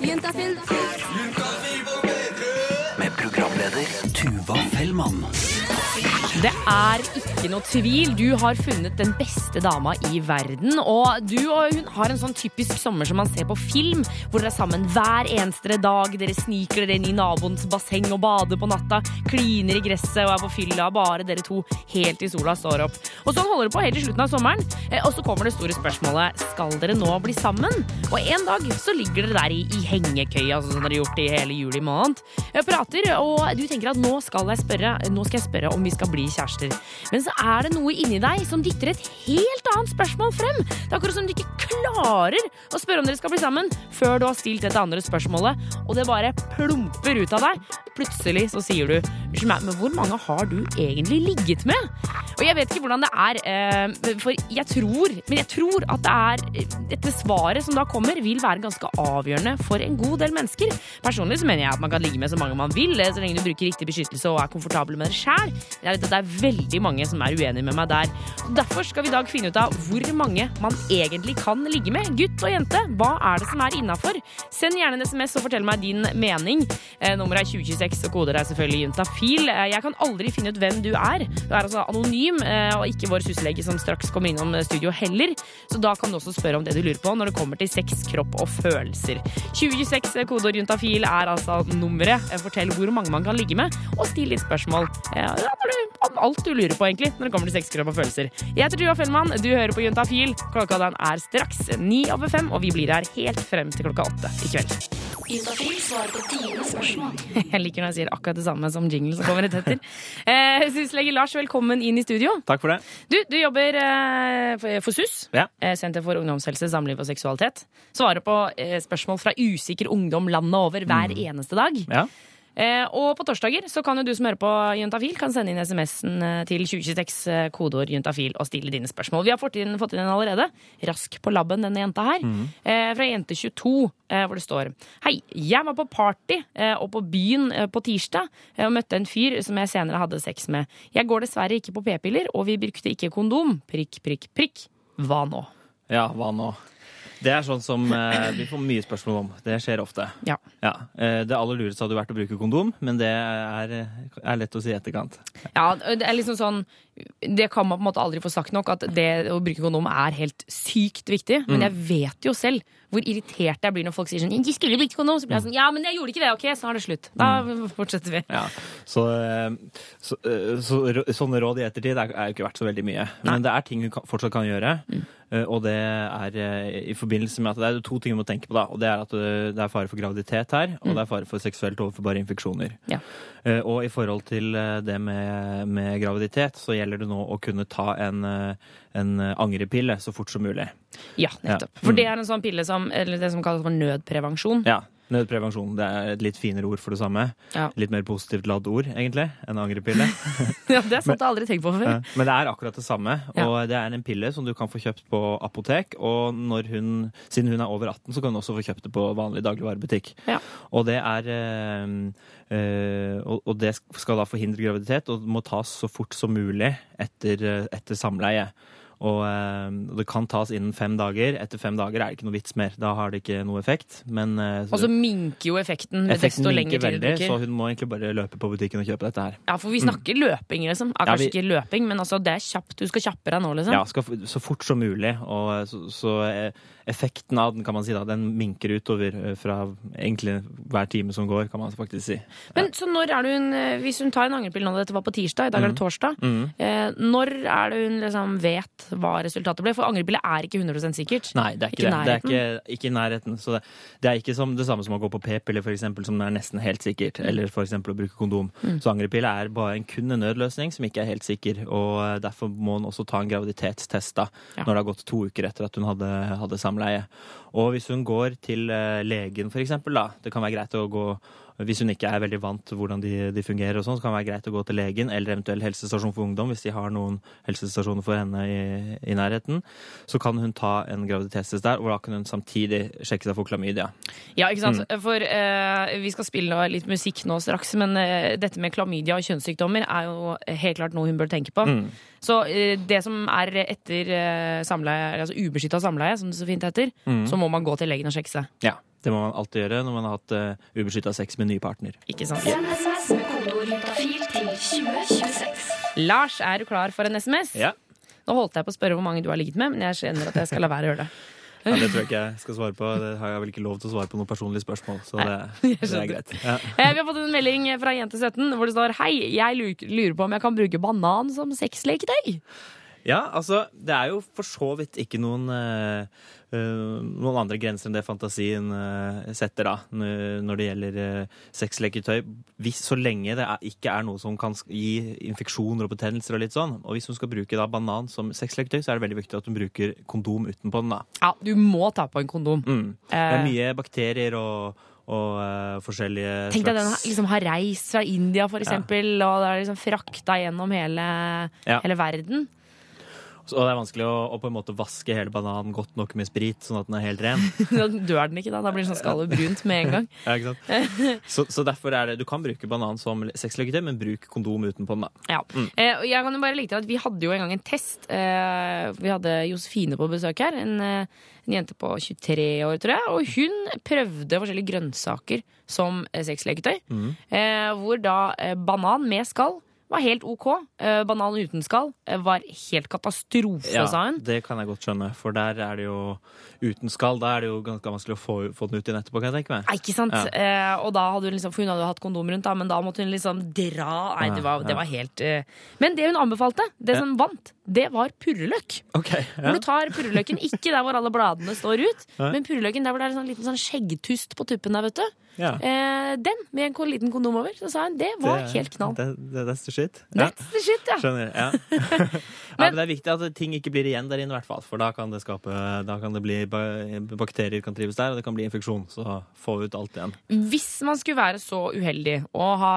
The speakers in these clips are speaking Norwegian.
Juntafil. Med programleder Tuva Fellmann. Er ikke noe tvil. Du har funnet den beste dama i verden. Og du og hun har en sånn typisk sommer som man ser på film, hvor dere er sammen hver eneste dag. Dere sniker dere inn i naboens basseng og bader på natta, kliner i gresset og er på fylla. Bare dere to helt til sola står opp. Og sånn holder det på helt til slutten av sommeren. Eh, Og så kommer det store spørsmålet skal dere nå bli sammen. Og en dag så ligger dere der i, i hengekøya, sånn som dere har gjort i hele juli måned. Jeg prater, og du tenker at nå skal jeg spørre, nå skal jeg spørre om vi skal bli kjærester. Men så er det noe inni deg som dytter et helt annet spørsmål frem. Det er akkurat som du ikke klarer å spørre om dere skal bli sammen før du har stilt dette andre spørsmålet, og det bare plumper ut av deg. Plutselig så sier du Unnskyld meg, men hvor mange har du egentlig ligget med? Og jeg vet ikke hvordan det er, eh, for jeg tror, men jeg tror at det er dette svaret som da kommer, vil være ganske avgjørende for en god del mennesker. Personlig så mener jeg at man kan ligge med så mange man vil, eh, så lenge du bruker riktig beskyttelse og er komfortabel med det sjæl. Jeg vet at det er veldig mange som er uenige med meg der. Derfor skal vi i dag finne ut av hvor mange man egentlig kan ligge med. Gutt og jente, hva er det som er innafor? Send gjerne en SMS og fortell meg din mening. Eh, Nummeret er 2026, og koder er selvfølgelig juntafil. Eh, Jeg kan aldri finne ut hvem du er. Du er altså anonym, eh, og ikke vår syslege som straks kommer innom studio heller. Så da kan du også spørre om det du lurer på når det kommer til sex, kropp og følelser. 2026, eh, kodeord juntafil, er altså nummeret. Eh, Fortell hvor mange man kan ligge med, og still litt spørsmål eh, ja, om alt du lurer på, egentlig, når det kommer til sex, kropp og følelser. Jeg heter Tuva Fellmann, du hører på Juntafil. Klokka den er straks ni over fem, og vi blir her helt frem til klokka åtte i kveld. Juntafil svarer på dine spørsmål. Jeg liker når jeg sier akkurat det samme som jingle som kommer rett etter. Eh, Syslege Lars, velkommen inn i studio. Takk for det. Du, du jobber eh, for- SUS, Ja. eh, Senter for ungdomshelse, samliv og seksualitet. Svarer på eh, spørsmål fra usikker ungdom landet over hver eneste dag. Ja. Eh, og på torsdager så kan jo du som hører på Juntafil, kan sende inn SMS-en eh, til 2026, eh, kodeord juntafil, og stille dine spørsmål. Vi har fått inn, fått inn en allerede. Rask på labben, denne jenta her. Eh, fra jente22, eh, hvor det står Hei, jeg var på party og på byen på tirsdag og møtte en fyr som jeg senere hadde sex med. Jeg går dessverre ikke på p-piller, og vi brukte ikke kondom. Prikk, prikk, prikk. Hva nå? ja, hva nå? Det er sånn som eh, vi får mye spørsmål om. Det skjer ofte. Ja. Ja. Eh, det aller lureste hadde vært å bruke kondom, men det er, er lett å si i etterkant. Ja, det er liksom sånn Det kan man på en måte aldri få sagt nok, at det å bruke kondom er helt sykt viktig. Men jeg vet jo selv hvor irritert jeg blir når folk sier sånn 'De skulle brukt kondom.' Så blir jeg sånn 'Ja, men jeg gjorde ikke det. Ok, så er det slutt.' Da fortsetter vi. Ja. Så, eh, så, eh, så sånne råd i ettertid er, er jo ikke verdt så veldig mye. Men det er ting du fortsatt kan gjøre. Mm. Og det er eh, i forbindelse med at det er to ting du må tenke på. da, og Det er at eh, det er fare for graviditet her, og det er fare for seksuelt overførbare infeksjoner. Ja. Eh, Og i forhold til eh, det med, med graviditet, så gjelder det nå å kunne ta en, eh, en eh, angrepille så fort som mulig. Ja, nettopp. Ja. For Mm. det er en sånn pille som Eller det som kalles for nødprevensjon. Ja, Nødprevensjon det er et litt finere ord for det samme. Ja. Litt mer positivt ladd ord, egentlig, enn angrepille. Ja, det er sant, jeg har aldri tenkt på før. Ja, Men det er akkurat det samme. Ja. Og det er en pille som du kan få kjøpt på apotek. Og når hun, siden hun er over 18, så kan hun også få kjøpt det på vanlig dagligvarebutikk. Og det er øh, øh, og, og det skal da forhindre graviditet, og må tas så fort som mulig etter, eh, etter samleie. Og eh, det kan tas innen fem dager. Etter fem dager er det ikke noe vits mer. Da har det ikke noe effekt. Men eh, Og så minker jo effekten effekten desto lenger minker du veldig, så hun må egentlig bare løpe på butikken og kjøpe dette her. Ja, for vi snakker løping, liksom. Ja, Ja, kanskje vi- ikke løping, men altså, det er kjapt. Du skal kjappe deg nå, liksom. Ja, skal, så fort som mulig. Og så, så eh, effekten av den kan man si da, den minker utover eh, fra egentlig hver time som går, kan man faktisk si. Men så når er det hun eh, Hvis hun tar en angrepille nå, dette var på tirsdag, i dag er det torsdag. Mm. Eh, når er det hun liksom vet hva resultatet ble? For angrepillet er ikke 100% sikkert. Nei, det er Ikke ikke, det. Det er ikke, ikke i nærheten. Så det, det er ikke som det samme som å gå på p-piller, eksempel, som er nesten helt sikkert. Eller for eksempel å bruke kondom. Så angrepille er bare en kun en nødløsning som ikke er helt sikker. Og eh, derfor må hun også ta en graviditetstest da, Ja. når det har gått to uker etter at hun hadde, hadde samleie. Og hvis hun går til eh, legen, eksempel, da, det kan være greit å gå Hvis hun ikke er veldig vant til hvordan de, de fungerer, og sånn, så kan det være greit å gå til legen eller eventuell helsestasjon for ungdom hvis de har noen helsestasjoner for henne i, i nærheten. Så kan hun ta en graviditetstest der, og da kan hun samtidig sjekke seg for klamydia. Ja, ikke sant? For eh, vi skal spille litt musikk nå straks, men eh, dette med klamydia og kjønnssykdommer er jo helt klart noe hun bør tenke på. Så eh, det som er etter eh, samleie, altså ubeskytta samleie, som det så fint heter, så må man gå til legen og sjekke seg. Ja, det må man alltid gjøre når man har hatt uh, ubeskytta sex med ny partner. Ikke sant? Send SMS med kodeord juntafil til 2026. Lars, er du klar for en SMS? Ja. Nå holdt jeg på å spørre hvor mange du har ligget med, men jeg skjønner at jeg skal la være å gjøre det. Ja, det tror jeg ikke jeg skal svare på. Det har jeg vel ikke lov til å svare på noen personlige spørsmål. Så det, det er greit. Ja. Eh, Vi har fått en melding fra Jente17 hvor det står Hei, jeg lurer på om jeg kan bruke banan som sexleketøy. Ja, altså, det er jo for så vidt ikke noen uh, noen andre grenser enn det fantasien uh, setter, da, når det gjelder uh, sexleketøy. Hvis, så lenge det er, ikke er noe som kan gi infeksjoner og betennelser og litt sånn. Og hvis hun skal bruke da banan som sexleketøy, så er det veldig viktig at hun bruker kondom utenpå den, da. Ja, du må ta på en kondom. Mm. Det er mye bakterier og, og uh, forskjellige Tenk deg den liksom har reist fra India, for eksempel, og det er liksom frakta gjennom hele, Ja. hele verden. Og det er vanskelig å, å på en måte vaske hele bananen godt nok med sprit, sånn at den er helt ren. Da dør den ikke, da. Da blir den sånn skallet brunt med en gang. Ja, ikke sant? Så, så derfor er det Du kan bruke banan som sexleketøy, men bruk kondom utenpå den. da. Ja. Eh, jeg kan jo bare legge til at Vi hadde jo en gang en test. Eh, vi hadde Josefine på besøk her. En, eh, en jente på 23 år, tror jeg. Og hun prøvde forskjellige grønnsaker som eh, Mm. Eh, hvor da eh, banan med skall var helt OK. Eh, banan uten skall eh, var helt katastrofe, sa hun. det kan jeg godt skjønne, for der er det jo uten skall. Da er det jo ganske vanskelig å få, få den ut igjen etterpå, kan jeg tenke meg. Nei, ikke sant? Ja. Eh, og da hadde hun liksom, for hun hadde jo hatt kondom rundt, da, men da måtte hun liksom dra. Nei, det var, det var helt eh. Men det hun anbefalte, det Ja. som vant, det var purreløk. Ok, Hvor du tar purreløken, ikke der hvor alle bladene står ut, Nei. men purreløken der hvor det er en sånn liten sånn skjeggtust på tuppen der, vet du. ja. Eh, den med en liten kondom over. Så sa hun det var Det- helt knall. Det, det, that's the shit. Ja. That's the shit, ja. Skjønner. Ja. ja, men det er viktig at ting ikke blir igjen der inne, i hvert fall. For da kan det skape Da kan det bli Bakterier kan trives der, og det kan bli infeksjon. Så få ut alt igjen. Hvis man skulle være så uheldig å ha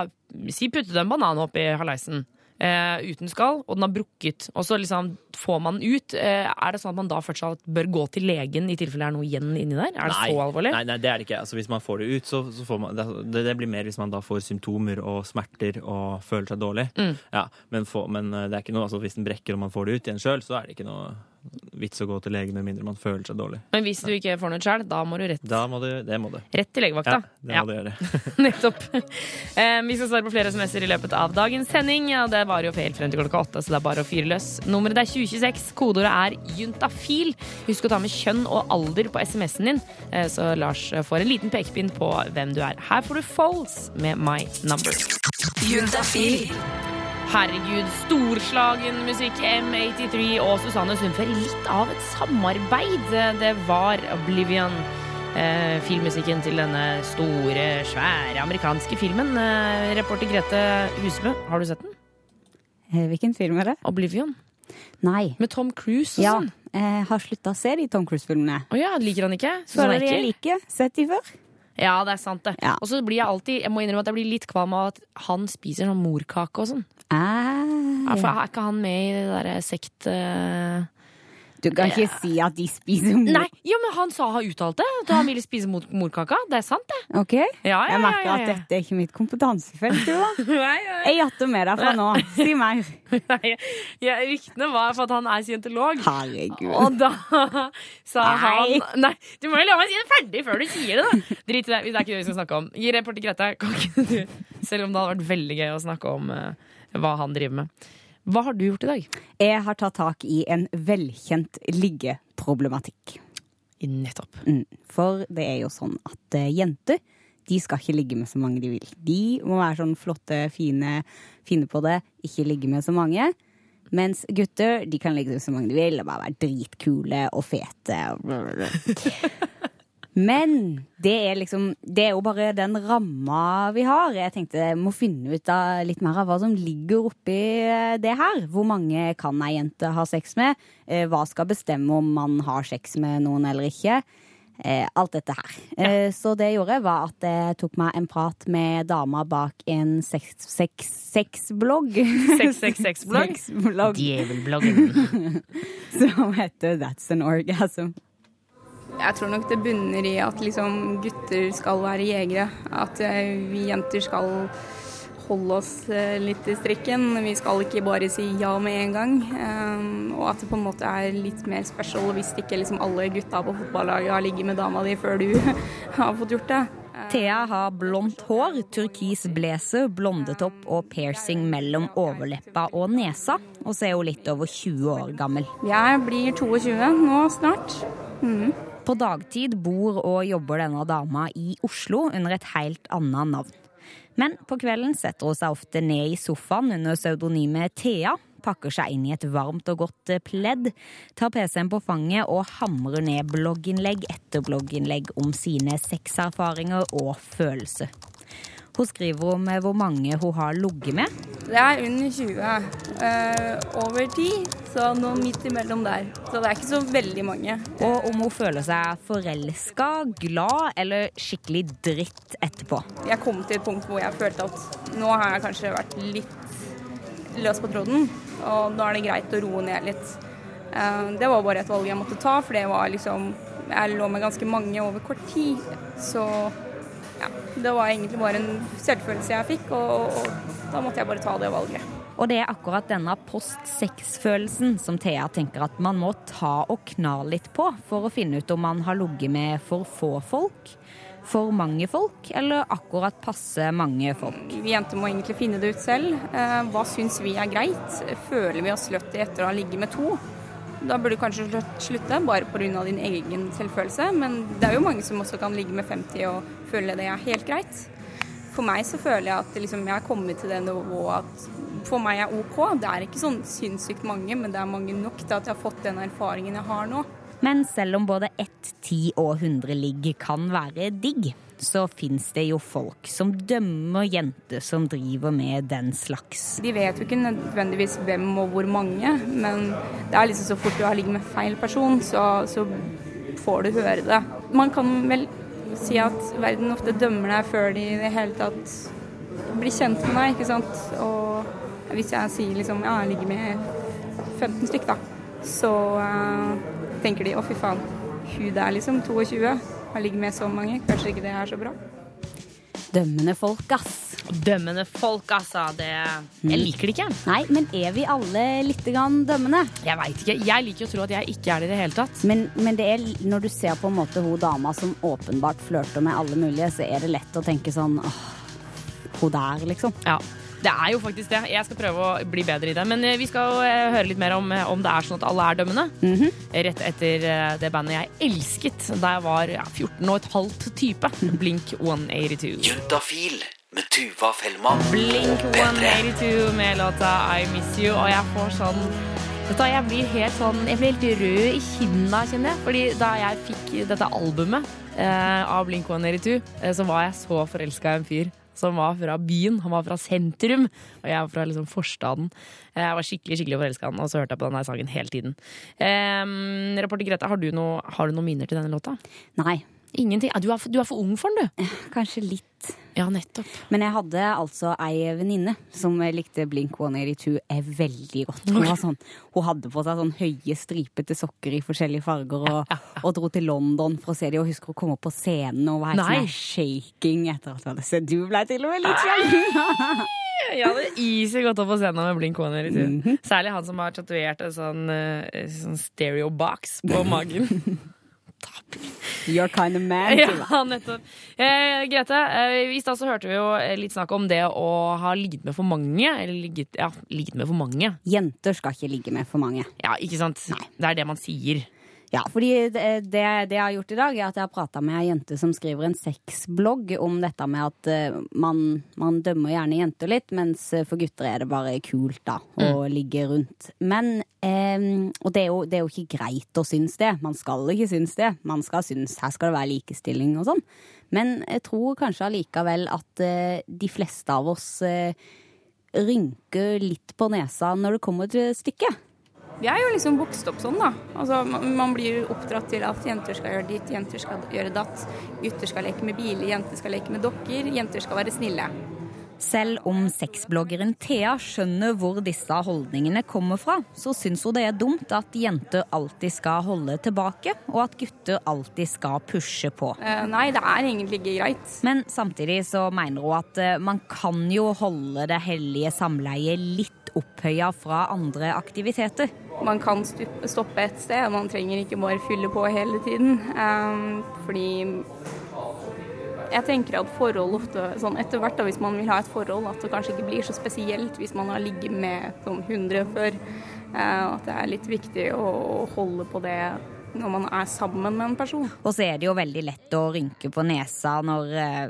Si puttet en banan oppi haleisen eh, uten skall, og den har brukket, og så liksom får man ut, eh, er det sånn at man da fortsatt bør gå til legen i tilfelle det er noe igjen inni der? Er det så alvorlig? Nei, nei, det er det ikke. Altså, hvis man får det ut, så, så får man det, det blir mer hvis man da får symptomer og smerter og føler seg dårlig. Mm. Ja, men, for, men eh, det er ikke noe, altså, hvis den brekker og man får det ut igjen sjøl, så er det ikke noe vits å gå til lege med mindre man føler seg dårlig. Men hvis du ikke får noe sjøl, da må du rett, Da må du Det må du. rett til legevakta. Ja, det må du gjøre. Nettopp. Um, vi skal svare på flere SMS-er i løpet av dagens sending. Ja, det varer jo helt frem til klokka åtte, så det er bare å fyre løs. Nummeret er 2026. Kodeordet er juntafil. Husk å ta med kjønn og alder på SMS-en din, eh, så Lars får en liten pekepinn på hvem du er. Her får du Folds med My Number. Juntafil. Herregud, storslagen musikk. M83 og Susanne Sundfør litt av et samarbeid. Det var Oblivion. Eh, filmmusikken til denne store, svære amerikanske filmen. Eh, reporter Grete Husebø, har du sett den? Eh, Hvilken film er det? Oblivion. Nei. Med Tom Cruise og Ja, sånn. jeg har slutta å se de Tom Cruise-filmene. Å ja, liker han ikke? Synes han Føler er jeg liker. Sett de før. Ja, det er sant, det. Ja. Og så blir jeg alltid Jeg må innrømme at jeg blir litt kvalm av at han spiser sånn morkake og sånn. Ah, Ja, for er ikke han med i det derre sekt... Uh, Du kan ikke si at de spiser mor. Nei, jo, men han sa han uttalte at han ville spise mor morkaka. Det er sant, det. Ok? Ja, ja, Jeg merker at dette er ikke mitt kompetansefelt. Jeg jatter med deg fra nå. Si mer. Ja, ryktene var for at han er scientolog. Herregud. Og da sa Nei. han Nei, du må jo la meg si det ferdig før du sier det, da! Drit i det. Det er ikke det vi skal snakke om. Gi reporter Grete. Kan ikke du Selv om det hadde vært veldig gøy å snakke om eh, hva han driver med. Hva har du gjort i dag? Jeg har tatt tak i en velkjent liggeproblematikk. Nettopp. Mm. For det er jo sånn at eh, jenter de skal ikke ligge med så mange de vil. De må være sånn flotte, fine, fine på det, ikke ligge med så mange. Mens gutter de kan ligge med så mange de vil og bare være dritkule og fete. Men det er liksom Det er jo bare den ramma vi har. Jeg tenkte jeg må finne ut av litt mer av hva som ligger oppi eh, det her. Hvor mange kan ei jente ha sex med? Eh, Hva skal bestemme om man har sex med noen eller ikke? Eh, alt dette her. Ja. så det jeg gjorde, var at jeg tok meg en prat med dama bak en sex- sex- sexblogg. 666-blogg. Sexblogg Djevelbloggen. som heter That's an Orgasm. Jeg tror nok det bunner i at liksom gutter skal være jegere. At eh, vi jenter skal holde oss eh, litt i strikken. Vi skal ikke bare si ja med en gang. Um, og at det på en måte er litt mer special hvis ikke liksom alle gutta på fotballaget har ligget med dama di før du har fått gjort det. Thea har blondt hår, turkis blazer, blondetopp og piercing mellom overleppa og nesa, og så er hun litt over 20 år gammel. Jeg blir 22 nå snart. På dagtid bor og jobber denne dama i Oslo under et helt annet navn. Men på kvelden setter hun seg ofte ned i sofaen under pseudonymet Thea, pakker seg inn i et varmt og godt pledd, tar PC-en på fanget og hamrer ned blogginnlegg etter blogginnlegg om sine sexerfaringer og følelser. Hun skriver om hvor mange hun har ligget med, Det er under 20. eh, over 10, så nå midt imellom der. Så det er ikke så veldig mange. og om hun føler seg forelska, glad eller skikkelig dritt etterpå. Jeg kom til et punkt hvor jeg følte at nå har jeg kanskje vært litt løs på tråden, og da er det greit å roe ned litt. Eh, Det var bare et valg jeg måtte ta, for det var liksom Jeg lå med ganske mange over kort tid, så ja, det var egentlig bare en selvfølelse jeg fikk, og, og da måtte jeg bare ta det valget. Og det er akkurat denne post-sex-følelsen som Thea tenker at man må ta og kna litt på for å finne ut om man har ligget med for få folk, for mange folk eller akkurat passe mange folk. Vi jenter må egentlig finne det ut selv. Eh, Hva syns vi er greit? Føler vi oss slutty etter å ha ligget med to? Da burde du kanskje slutt- slutte, bare pga. din egen selvfølelse. Men det er jo mange som også kan ligge med 50 og føle det er helt greit. For meg så føler jeg at liksom, jeg har kommet til det nivået at for meg er OK. Det er ikke sånn sinnssykt mange, men det er mange nok til at jeg har fått den erfaringen jeg har nå. Men selv om både ett, ti og hundre ligg kan være digg, så fins det jo folk som dømmer jenter som driver med den slags. De vet jo ikke nødvendigvis hvem og hvor mange, men det er liksom så fort du har ligget med feil person, så, så får du høre det. Man kan vel si at verden ofte dømmer deg før de i det hele tatt blir kjent med deg, ikke sant. Og hvis jeg sier liksom ja, jeg ligger med 15 stykk, da, så uh, tenker de å fy faen, hun der liksom, 22, har ligget med så mange, kanskje ikke det er så bra. Dømmende folk, ass. Dømmende folk, altså. Det Jeg liker det ikke. Nei, men er vi alle litt grann dømmende? Jeg veit ikke. Jeg liker å tro at jeg ikke er det i det hele tatt. Men, men det er, når du ser på en måte hun dama som åpenbart flørter med alle mulige, så er det lett å tenke sånn åh, hun der, liksom. Ja. Det er jo faktisk det. Jeg skal prøve å bli bedre i det. Men eh, vi skal eh, høre litt mer om, eh, om det er sånn at alle er dømmende. Rett etter det bandet jeg elsket da jeg var ja, 14 og et halvt type. Blink 182. Juntafil med Tuva Fellmann. Blink 182 med låta I Miss You, og jeg får sånn Vet du, hva, jeg blir helt sånn Jeg blir helt rød i kinna, kjenner jeg. Fordi da jeg fikk dette albumet eh, av Blink 182, eh, så var jeg så forelska i en fyr som var fra byen. Han var fra sentrum, og jeg var fra liksom forstaden. Jeg var skikkelig skikkelig forelska i han, og så hørte jeg på denne sangen hele tiden. Eh, reporter Grete, har du, noe, har du noen minner til denne låta? Nei, Ingenting? Du er, du er for ung for den, du. kanskje litt. Ja, nettopp. Men jeg hadde altså ei venninne som likte Blink 182 veldig godt. Hun, var sånn, hun hadde på seg sånn høye, stripete sokker i forskjellige farger og, og dro til London for å se dem. Og husker hun kom opp på scenen og var helt sånn shaking etter at hun hadde sett. Du ble til og med litt sjalu! Jeg hadde easy gått opp på scenen med Blink 182. Særlig han som har tatovert en sånn, eh, sånn stereo-box på magen. You're kind of man. Ja, nettopp. Eh, Grete, eh, i stad så hørte vi jo eh, litt snakk om det å ha ligget med for mange. Eller ligget, ja, ligget med for mange. Jenter skal ikke ligge med for mange. Ja, ikke sant? Det er det man sier. Ja, fordi det, det, jeg har gjort i dag, er at jeg har prata med ei jente som skriver en sexblogg om dette med at eh, man, man dømmer gjerne jenter litt, mens eh, for gutter er det bare kult da, å ligge rundt. Men eh, Og det er, jo, det er jo ikke greit å synes det. Man skal ikke synes det. Man skal synes her skal det være likestilling og sånn. Men jeg tror kanskje allikevel at eh, de fleste av oss eh, rynker litt på nesa når det kommer til stykket. Vi er jo liksom vokst opp sånn, da. Altså, man, blir oppdratt til at jenter skal gjøre ditt, jenter skal gjøre datt. Gutter skal leke med biler, jenter skal leke med dokker, jenter skal være snille. Selv om sexbloggeren Thea skjønner hvor disse holdningene kommer fra, så syns hun det er dumt at jenter alltid skal holde tilbake, og at gutter alltid skal pushe på. Eh, nei, det er egentlig ikke greit. Men samtidig så mener hun at eh, man kan jo holde det hellige samleiet litt opphøya fra andre aktiviteter. Man kan stoppe et sted, man trenger ikke bare fylle på hele tiden. Um, fordi jeg tenker at forhold ofte, sånn etter hvert da, hvis man vil ha et forhold, at det kanskje ikke blir så spesielt hvis man har ligget med sånn 100 før. Eh, at det er litt viktig å holde på det når man er sammen med en person. Og så er det jo veldig lett å rynke på nesa når eh,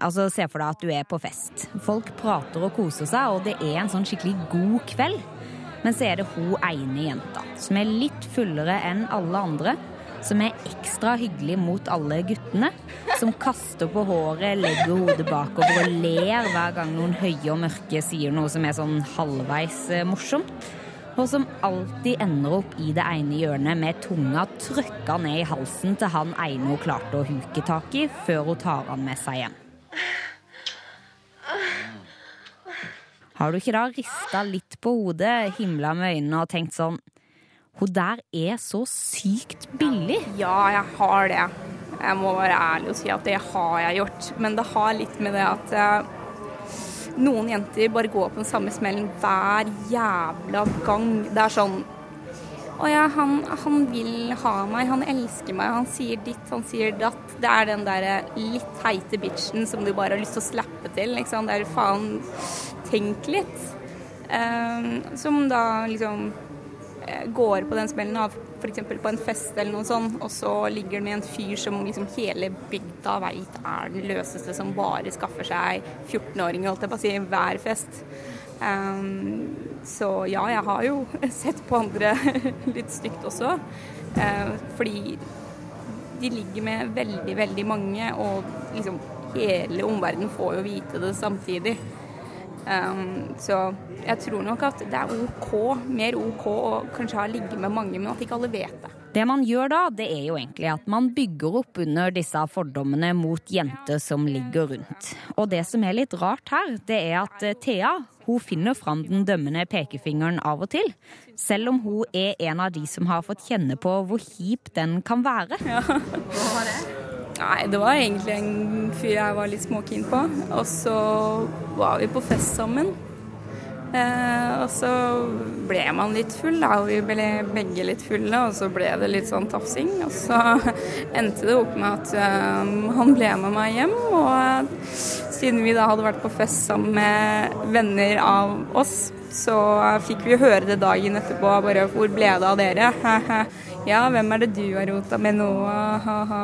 Altså, Se for deg at du er på fest. Folk prater og koser seg, og det er en sånn skikkelig god kveld. Men så er det hun ene jenta, som er litt fullere enn alle andre. Som er ekstra hyggelig mot alle guttene. Som kaster på håret, legger hodet bakover og ler hver gang noen høye og mørke sier noe som er sånn halvveis eh, morsomt. Og som alltid ender opp i det ene hjørnet med tunga trykka ned i halsen til han ene hun klarte å huke tak i, før hun tar han med seg hjem. Har du ikke da rista litt på hodet, himla med øynene og tenkt sånn Hun der er så sykt billig. Ja, jeg har det. Jeg må være ærlig og si at det har jeg gjort. Men det har litt med det at eh, noen jenter bare går på den samme smellen hver jævla gang. Det er sånn Å ja, han, han vil ha meg, han elsker meg, han sier ditt, han sier datt. Det er den derre litt teite bitchen som du bare har lyst til å slappe til. Liksom. Det er faen Tenk litt. Eh, som da liksom eh, går på den smellen av f.eks. på en fest eller noe sånt, og så ligger det med en fyr som liksom hele bygda veit er den løseste som bare skaffer seg 14-åringer, holdt jeg på å si, hver fest. Um, så ja, jeg har jo sett på andre litt stygt også. Uh, fordi de ligger med veldig, veldig mange, og liksom hele omverdenen får jo vite det samtidig. Um, så jeg tror nok at det er OK, mer OK å kanskje ha ligget med mange, men at ikke alle vet det. Det man gjør da, det er jo egentlig at man bygger opp under disse fordommene mot jenter som ligger rundt. Og det som er litt rart her, det er at eh, Thea hun finner fram den dømmende pekefingeren av og til. Selv om hun er en av de som har fått kjenne på hvor kjip den kan være. Nei, det var egentlig en fyr jeg var litt småkeen på. Og så var vi på fest sammen. Eh, og så ble man litt full, da. Og vi ble begge litt fulle, og så ble det litt sånn tafsing. Og så endte det opp med at eh, han ble med meg hjem. Og eh, siden vi da hadde vært på fest sammen med venner av oss, så fikk vi høre det dagen etterpå. Bare 'Hvor ble det av dere?' ja, hvem er det du har rota med nå? Ha-ha.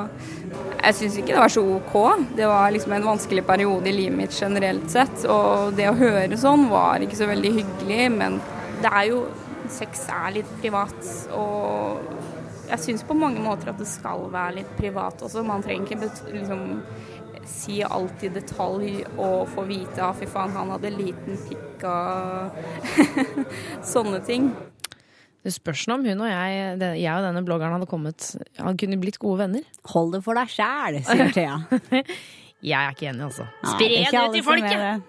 Jeg syns ikke det var så OK. Det var liksom en vanskelig periode i livet mitt generelt sett. Og det å høre sånn var ikke så veldig hyggelig, men det er jo Sex er litt privat, og jeg syns på mange måter at det skal være litt privat også. Man trenger ikke liksom si alt i detalj og få vite at fy faen, han hadde liten pikk og sånne ting. Det spørs om hun og jeg, det- jeg og denne bloggeren hadde kommet Han kunne blitt gode venner. Hold det for deg sjæl, sier Thea. Jeg er ikke enig, altså. Spre det ut til folket!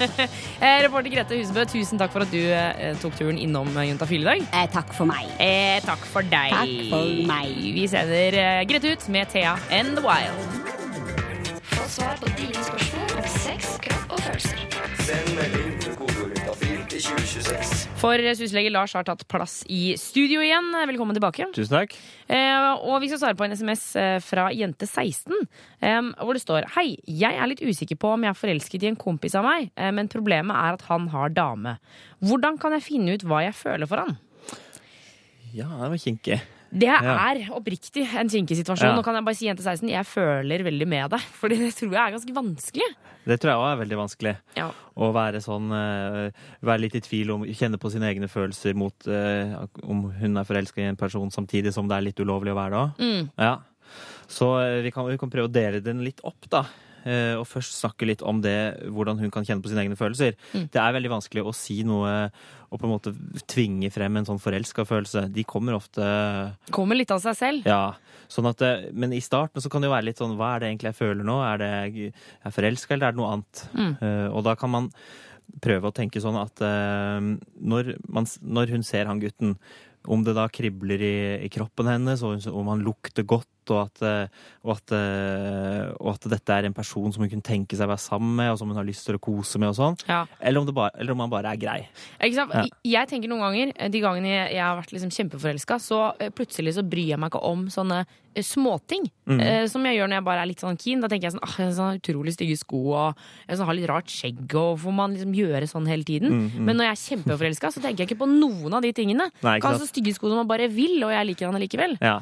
Eh, Reporter Grete Husebø, tusen takk for at du eh, tok turen innom eh, Juntafil i dag. Eh, takk for meg. Eh, takk for deg. Takk for meg. Vi sender eh, Grete ut med Thea and the Wild. Få svar på dine spørsmål om sex, kropp og følelser. Send melding til kodeordet til 2026. For syslege Lars har tatt plass i studio igjen. Velkommen tilbake. Tusen takk. Eh, og vi skal svare på en SMS eh, fra jente16, eh, hvor det står Hei, jeg er litt usikker på om jeg er forelsket i en kompis av meg, eh, men problemet er at han har dame. Hvordan kan jeg finne ut hva jeg føler for han? Ja, det var kinkig. Det Ja. er oppriktig en kinkig situasjon. Ja. Nå kan jeg bare si jente 16, jeg føler veldig med deg. Fordi det tror jeg er ganske vanskelig. Det tror jeg òg er veldig vanskelig. Ja. Å være sånn eh, Være litt i tvil om Kjenne på sine egne følelser mot eh, om hun er forelska i en person, samtidig som det er litt ulovlig å være det òg. Mm. Ja. Så eh, vi kan, vi kan prøve å dele den litt opp, da. Eh, og først snakke litt om det, hvordan hun kan kjenne på sine egne følelser. Det er veldig vanskelig å si noe og på en måte tvinge frem en sånn forelska følelse. De kommer ofte Kommer litt av seg selv. Ja. Sånn at, men i starten så kan det jo være litt sånn Hva er det egentlig jeg føler nå? Er det jeg er forelska, eller er det noe annet? Eh, og da kan man prøve å tenke sånn at eh, når, man, når hun ser han gutten, om det da kribler i, i kroppen hennes, og om han lukter godt, og at, eh, og, at, eh, og at dette er en person som hun kunne tenke seg å være sammen med, og som hun har lyst til å kose med, og sånn. Ja. Eller, om det bare, eller om han bare er grei. Ja. Jeg tenker noen ganger, eh, de gangene jeg, har vært liksom kjempeforelska, så plutselig så bryr jeg meg ikke om sånne småting. Mm. som jeg gjør når jeg bare er litt sånn keen. Da tenker jeg sånn, ah, jeg sånn utrolig stygge sko og jeg sånn, har litt rart skjegg, og får man liksom gjøre sånn hele tiden? Men når jeg er kjempeforelska, så tenker jeg ikke på noen av de tingene. Mm, Nei, kan ha så stygge sko som man bare vil, og jeg liker han allikevel. Ja.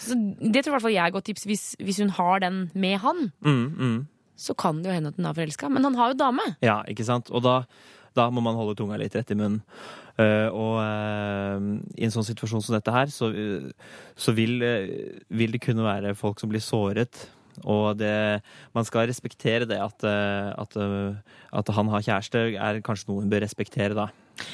Så det tror i hvert fall jeg er godt tips hvis, hvis hun har den med han. Mm, mm. Så kan det jo hende at hun er forelska, men han har jo dame. Ja, ikke sant? Og da, da må man holde tunga litt rett i munnen. Uh, og uh, i en sånn situasjon som dette her, så, uh, så vil, vil det kunne være folk som blir såret. Og det, man skal respektere det at, eh, at, eh, at han har kjæreste, er kanskje noe hun bør respektere, da.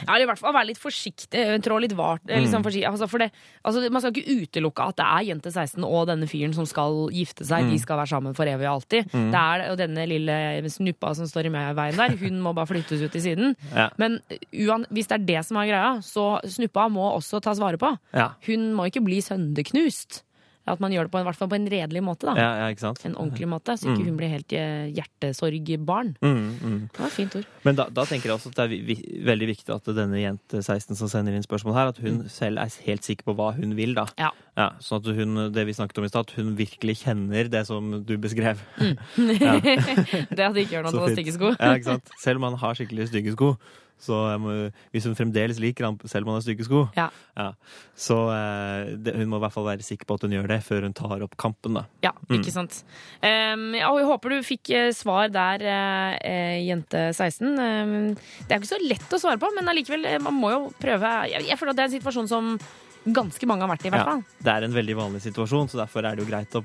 Ja, i hvert fall være litt forsiktig, eh, trå litt vart. Liksom mm. Altså, for det, altså, man skal ikke utelukke at det er jente 16 og denne fyren som skal gifte seg. De skal være sammen for evig og alltid. Det er, og denne lille snuppa som står i veien der, hun må bare flyttes ut til siden. Ja. Men uan, hvis det er det som er greia, så snuppa må også tas vare på. Ja, Hun må ikke bli sønderknust. At man gjør det på en, i hvert fall på en redelig måte. da ja, ja? En ordentlig måte, så ikke hun blir helt eh, hjertesorgbarn. Mm, mm. Det var et fint ord. Men da, da tenker jeg også at det er vi, veldig viktig at denne jente 16 som sender inn spørsmål her, at hun selv er helt sikker på hva hun vil, da. Ja. Ja, sånn at hun, det vi snakket om i stad, at hun virkelig kjenner det som du beskrev. Det at det ikke gjør noe å ha stygge sko. Ja, ikke sant? Selv om man har skikkelig stygge sko, så må, hvis hun fremdeles liker ham selv om han har stygge sko, Ja. så eh, det, hun må i hvert fall være sikker på at hun gjør det før hun tar opp kampen. da. Ja, ikke sant. Um, ja, og jeg håper du fikk eh, svar der, eh, eh, jente 16. Um, det er jo ikke så lett å svare på, men allikevel, eh, man må jo prøve. Jeg, jeg føler at det er en situasjon som ganske mange har vært i, i hvert fall. det er en veldig vanlig situasjon, så derfor er det jo greit å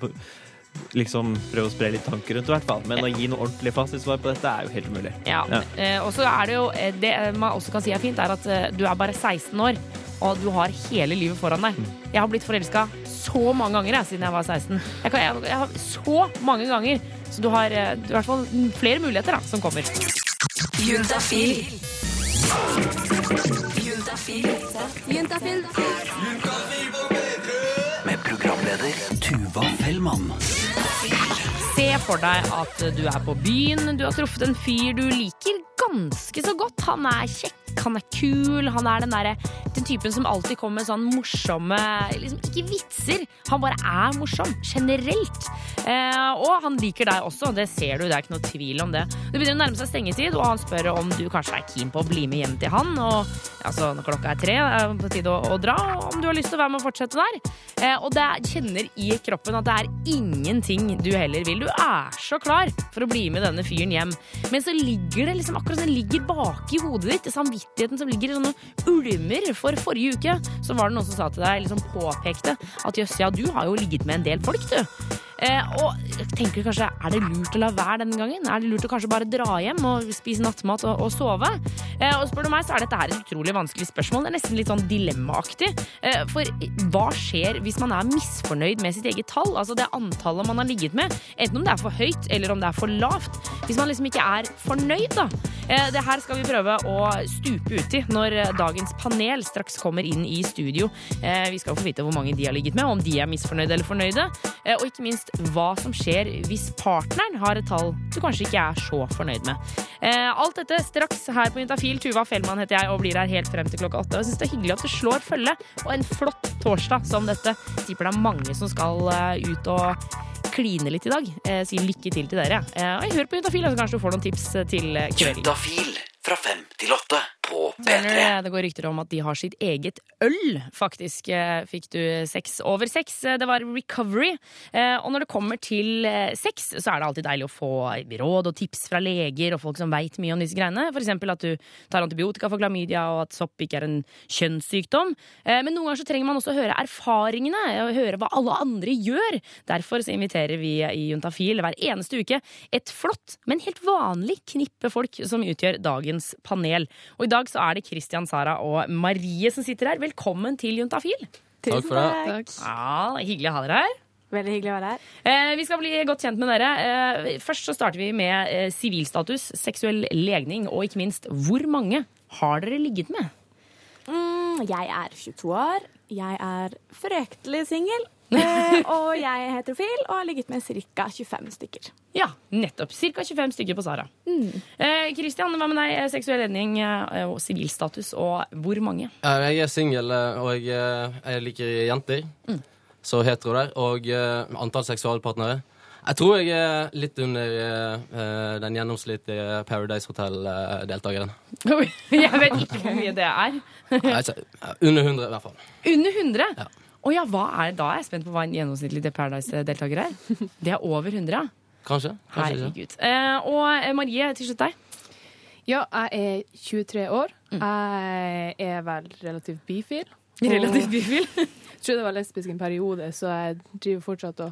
liksom prøve å spre litt tanker rundt det, i hvert fall. Men å gi noe ordentlig fasitsvar på dette er jo helt umulig. Ja. Ja. Eh, og så er det jo eh, Det man også kan si er fint, er at eh, du er bare 16 år. Og du har hele livet foran deg. Jeg har blitt forelska så mange ganger jeg, siden jeg var 16. Jeg, kan, jeg, jeg har så mange ganger. Så du har eh, i hvert fall flere muligheter da, som kommer. Juntafil. Juntafil. Juntafil. Med programleder Tuva Fellmann. Se for deg at du er på byen, du har truffet en fyr du liker ganske så godt. Han er kjekk, han er kul, han er den, der, den typen som alltid kommer med sånn morsomme liksom Ikke vitser, han bare er morsom. Generelt. Eh, og han liker deg også, det ser du, det er ikke noe tvil om det. Det begynner å nærme seg stengetid, og han spør om du kanskje er keen på å bli med hjem til han. Og altså, når klokka er tre, er det på tide å, å dra, om du har lyst til å være med og fortsette der. Eh, og det er- kjenner i kroppen at det er ingenting du heller vil. Du er så klar for å bli med denne fyren hjem. Men så ligger det liksom akkurat som det ligger bak i hodet ditt, samvittigheten som ligger i sånne ulmer. For forrige uke så var det noen som sa til deg, liksom påpekte at jøss, ja, du har jo ligget med en del folk, du. Eh, og tenker kanskje, er det lurt å la være denne gangen? Er det lurt å kanskje bare dra hjem og spise nattmat og, og sove? Eh, og spør du meg, så er dette her et utrolig vanskelig spørsmål. Det er nesten litt sånn dilemmaaktig. Eh, for hva skjer hvis man er misfornøyd med sitt eget tall? Altså det antallet man har ligget med. Enten om det er for høyt, eller om det er for lavt. Hvis man liksom ikke er fornøyd, da. Eh, det her skal vi prøve å stupe uti når eh, dagens panel straks kommer inn i studio. Eh, vi skal få vite hvor mange de har ligget med, om de er misfornøyde eller fornøyde. Eh, og ikke minst hva som skjer hvis partneren har et tall du kanskje ikke er så fornøyd med. Eh, alt dette straks her på Juntafil. Tuva Fellmann heter jeg og blir her helt frem til klokka åtte. Jeg synes det er hyggelig at du slår følge og en flott torsdag som dette. Tipper det er mange som skal eh, ut og kline litt i dag. Eh, sier lykke til til dere. Og hører på Juntafil, så kanskje du får noen tips til kvelden. Juntafil fra fem til åtte på P3. det går rykter om at de har sitt eget øl. Faktisk eh, fikk du seks over seks. Det var recovery. Eh, Og når det kommer til eh, sex, så er det alltid deilig å få råd og tips fra leger og folk som veit mye om disse greiene. For eksempel at du tar antibiotika for klamydia, og at sopp ikke er en kjønnssykdom. Men noen ganger så trenger man også å høre erfaringene, og høre hva alle andre gjør. Derfor så inviterer vi i Juntafil hver eneste uke et flott, men helt vanlig knippe folk som utgjør dagens panel. Og i dag så er det Christian, Sara og Marie som sitter her. Velkommen til Juntafil. Takk for det. Ja, Hyggelig å ha dere her. Veldig hyggelig å være her. Eh, vi skal bli godt kjent med dere. Eh, først så starter vi med eh, sivilstatus, seksuell legning og ikke minst hvor mange har dere ligget med? Mm, jeg er 22 år. Jeg er fryktelig singel. Eh, og jeg er heterofil og har ligget med ca. 25 stykker. Ja, nettopp. Ca. 25 stykker på Sara. Eh, Christian, hva med deg? Eh, Seksuell legning eh, og sivilstatus, og hvor mange? Jeg er singel, eh, og jeg, eh, jeg liker jenter. Så hetero der. Og eh, antall seksualpartnere. Jeg tror jeg er litt under uh, den gjennomsnittlige Paradise Hotel-deltakeren. Jeg vet ikke hvor mye det er. Under 100, i hvert fall. Under 100? Ja. Å ja, hva er, det da er jeg spent på hva en gjennomsnittlig Paradise-deltaker er. Det er over 100, ja. Kanskje. Herregud. Eh, og eh, Marie, til slutt deg. Ja, jeg er 23 år. Jeg er vel relativt bifil. Relativt bifil. Jeg tror jeg var lesbisk en periode, så jeg driver fortsatt og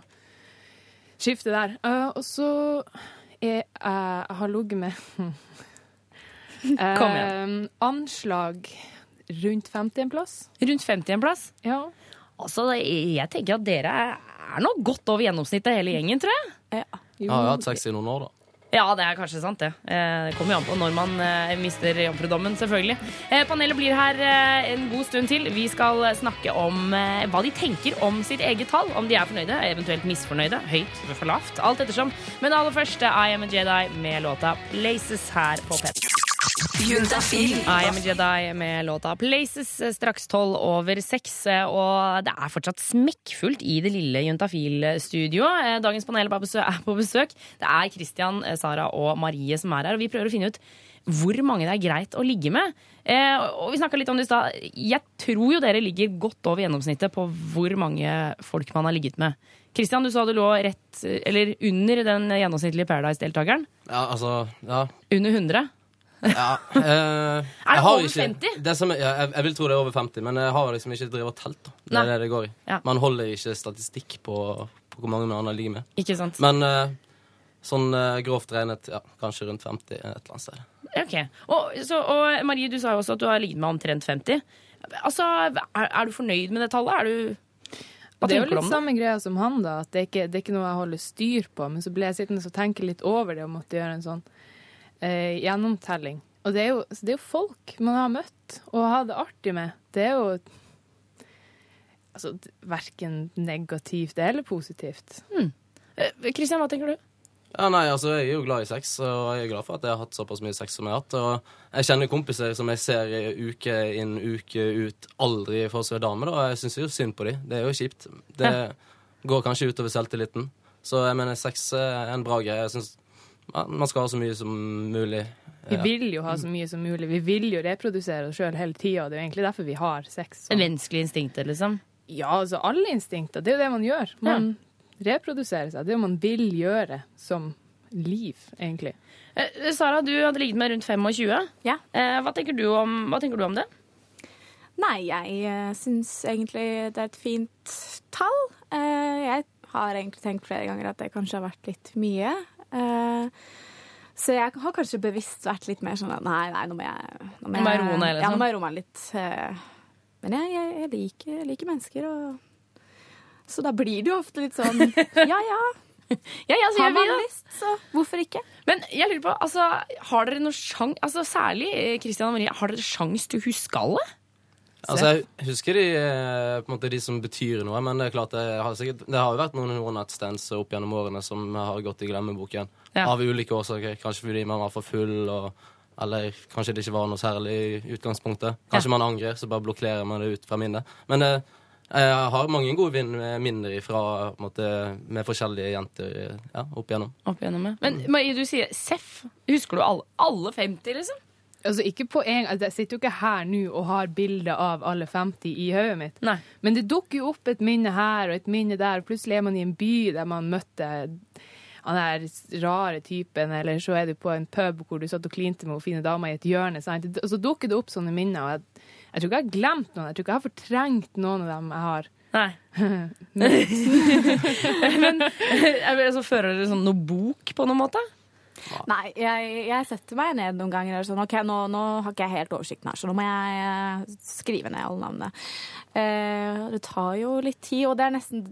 skifter der. Eh, og så er jeg Jeg har ligget med Kom igjen. Eh, anslag rundt 50 en plass. Rundt 50 en plass. Ja. Altså, jeg tenker at dere er nå godt over gjennomsnittet hele gjengen, tror jeg. Ja, jeg har hatt sex i noen år, da. Ja, det er kanskje sant, det. Eh, Det kommer jo an på når man eh, mister jomfrudommen, selvfølgelig. Eh, Panelet blir her en god stund til. Vi skal snakke om hva de tenker om sitt eget tall. Om de er fornøyde, eventuelt misfornøyde, høyt for lavt. Alt ettersom. Men aller først, I Am a Jedi med låta Places her på Pet. I Am a Jedi med låta Places eh, straks tolv over seks. eh, Og det er fortsatt smekkfullt i det lille Juntafil-studioet. Eh, Dagens panel er på besøk-. Det er Christian, Sara og Marie som er her. Og vi prøver å finne ut hvor mange det er greit å ligge med. Eh, og vi snakka litt om det i stad. Jeg tror jo dere ligger godt over gjennomsnittet på hvor mange folk man har ligget med. Christian, du sa du lå rett, eller under den gjennomsnittlige Paradise-deltakeren. Ja, altså Ja. Under 100. ja eh, Er det over ikke- 50? Det som ja, jeg, jeg vil tro det er over 50, men jeg har liksom ikke drevet telt. da. Det er det det går i. Ja. Man holder ikke statistikk på, på hvor mange man har ligget med. Ikke sant? Men eh, sånn eh, grovt regnet, ja, kanskje rundt 50 et eller annet sted. Ok. Og, så, og Marie, du sa jo også at du har ligget med omtrent 50. Altså, er, er du fornøyd med det tallet? Er du det er jo litt samme greia som han, da. At det, er ikke, det er ikke noe jeg holder styr på. Men så ble jeg sittende og tenke litt over det og måtte gjøre en sånn eh, gjennomtelling. Og det er, jo, det er jo folk man har møtt og har det artig med. Det er jo altså, verken negativt eller positivt. Kristian, hmm. hva tenker du? Ja, nei, altså, Jeg er jo glad i sex, og jeg er glad for at jeg har hatt såpass mye sex som jeg har hatt. Og jeg kjenner kompiser som jeg ser uke inn, uke ut, aldri får seg dame. da, og Jeg syns jo synd på dem. Det er jo kjipt. Det går kanskje utover selvtilliten. Så jeg mener, sex er en bra greie. Jeg synes ja, Man skal ha så mye som mulig. Vi vil jo ha så mye som mulig. Vi vil jo reprodusere oss sjøl hele tida, det er jo egentlig derfor vi har sex. Det menneskelige instinktet, liksom? Ja, altså alle instinkter. Det er jo det man gjør. Man reproduserer seg. Det er det man vil gjøre som liv, egentlig. Eh, Sara, du hadde ligget med rundt 25. Ja. Eh, hva, tenker du om, hva tenker du om det? Nei, jeg uh, syns egentlig det er et fint tall. Eh, jeg har egentlig tenkt flere ganger at det kanskje har vært litt mye. Eh, så jeg har kanskje bevisst vært litt mer sånn at nei, nei, nå må jeg Nå må jeg roe ned, liksom. Ja, nå må jeg roe meg litt. eh. men jeg, jeg, jeg, liker, liker mennesker, og Så da blir det jo ofte litt sånn Ja ja, Ja, ja, så har vi man lyst, så hvorfor ikke? Men jeg lurer på, altså, har dere noe sjans Altså Særlig eh, Christian og Marie, har dere sjans til alle? Altså, Jeg husker de, eh, på en måte, de som betyr noe, men det er klart det har, sikkert, det har jo vært noen one night stands opp gjennom årene som har gått i glemmeboken. Ja. Av ulike årsaker. Kanskje fordi man var for full, og, eller kanskje det ikke var noe særlig i utgangspunktet. Kanskje man angrer, så bare blokkerer man det ut fra minnet. Men eh, jeg har mange gode minner fra, på en måte, med forskjellige jenter ja, opp igjennom. Opp igjennom, ja. Men Marie, du sier Seff. Husker du alle, alle 50, liksom? Altså, ikke på en, altså, Jeg sitter jo ikke her nå og har bilder av alle 50 i hodet mitt. Nei. Men det dukker jo opp et minne her og et minne der. og Plutselig er man i en by der man møtte han der rare typen, eller så er du på en pub hvor du satt og klinte med hun fine dama i et hjørne. Sant? Og så dukker det opp sånne minner. og jeg, jeg tror ikke jeg har glemt noen. Jeg tror ikke jeg har fortrengt noen av dem jeg har. Nei. Men altså, fører dere sånn noe bok på noen måte? Nei, jeg, jeg setter meg ned noen ganger og sånn OK, nå, nå har ikke jeg helt oversikten her, så nå må jeg eh, skrive ned alle navnene. Eh, det tar jo litt tid, og det er nesten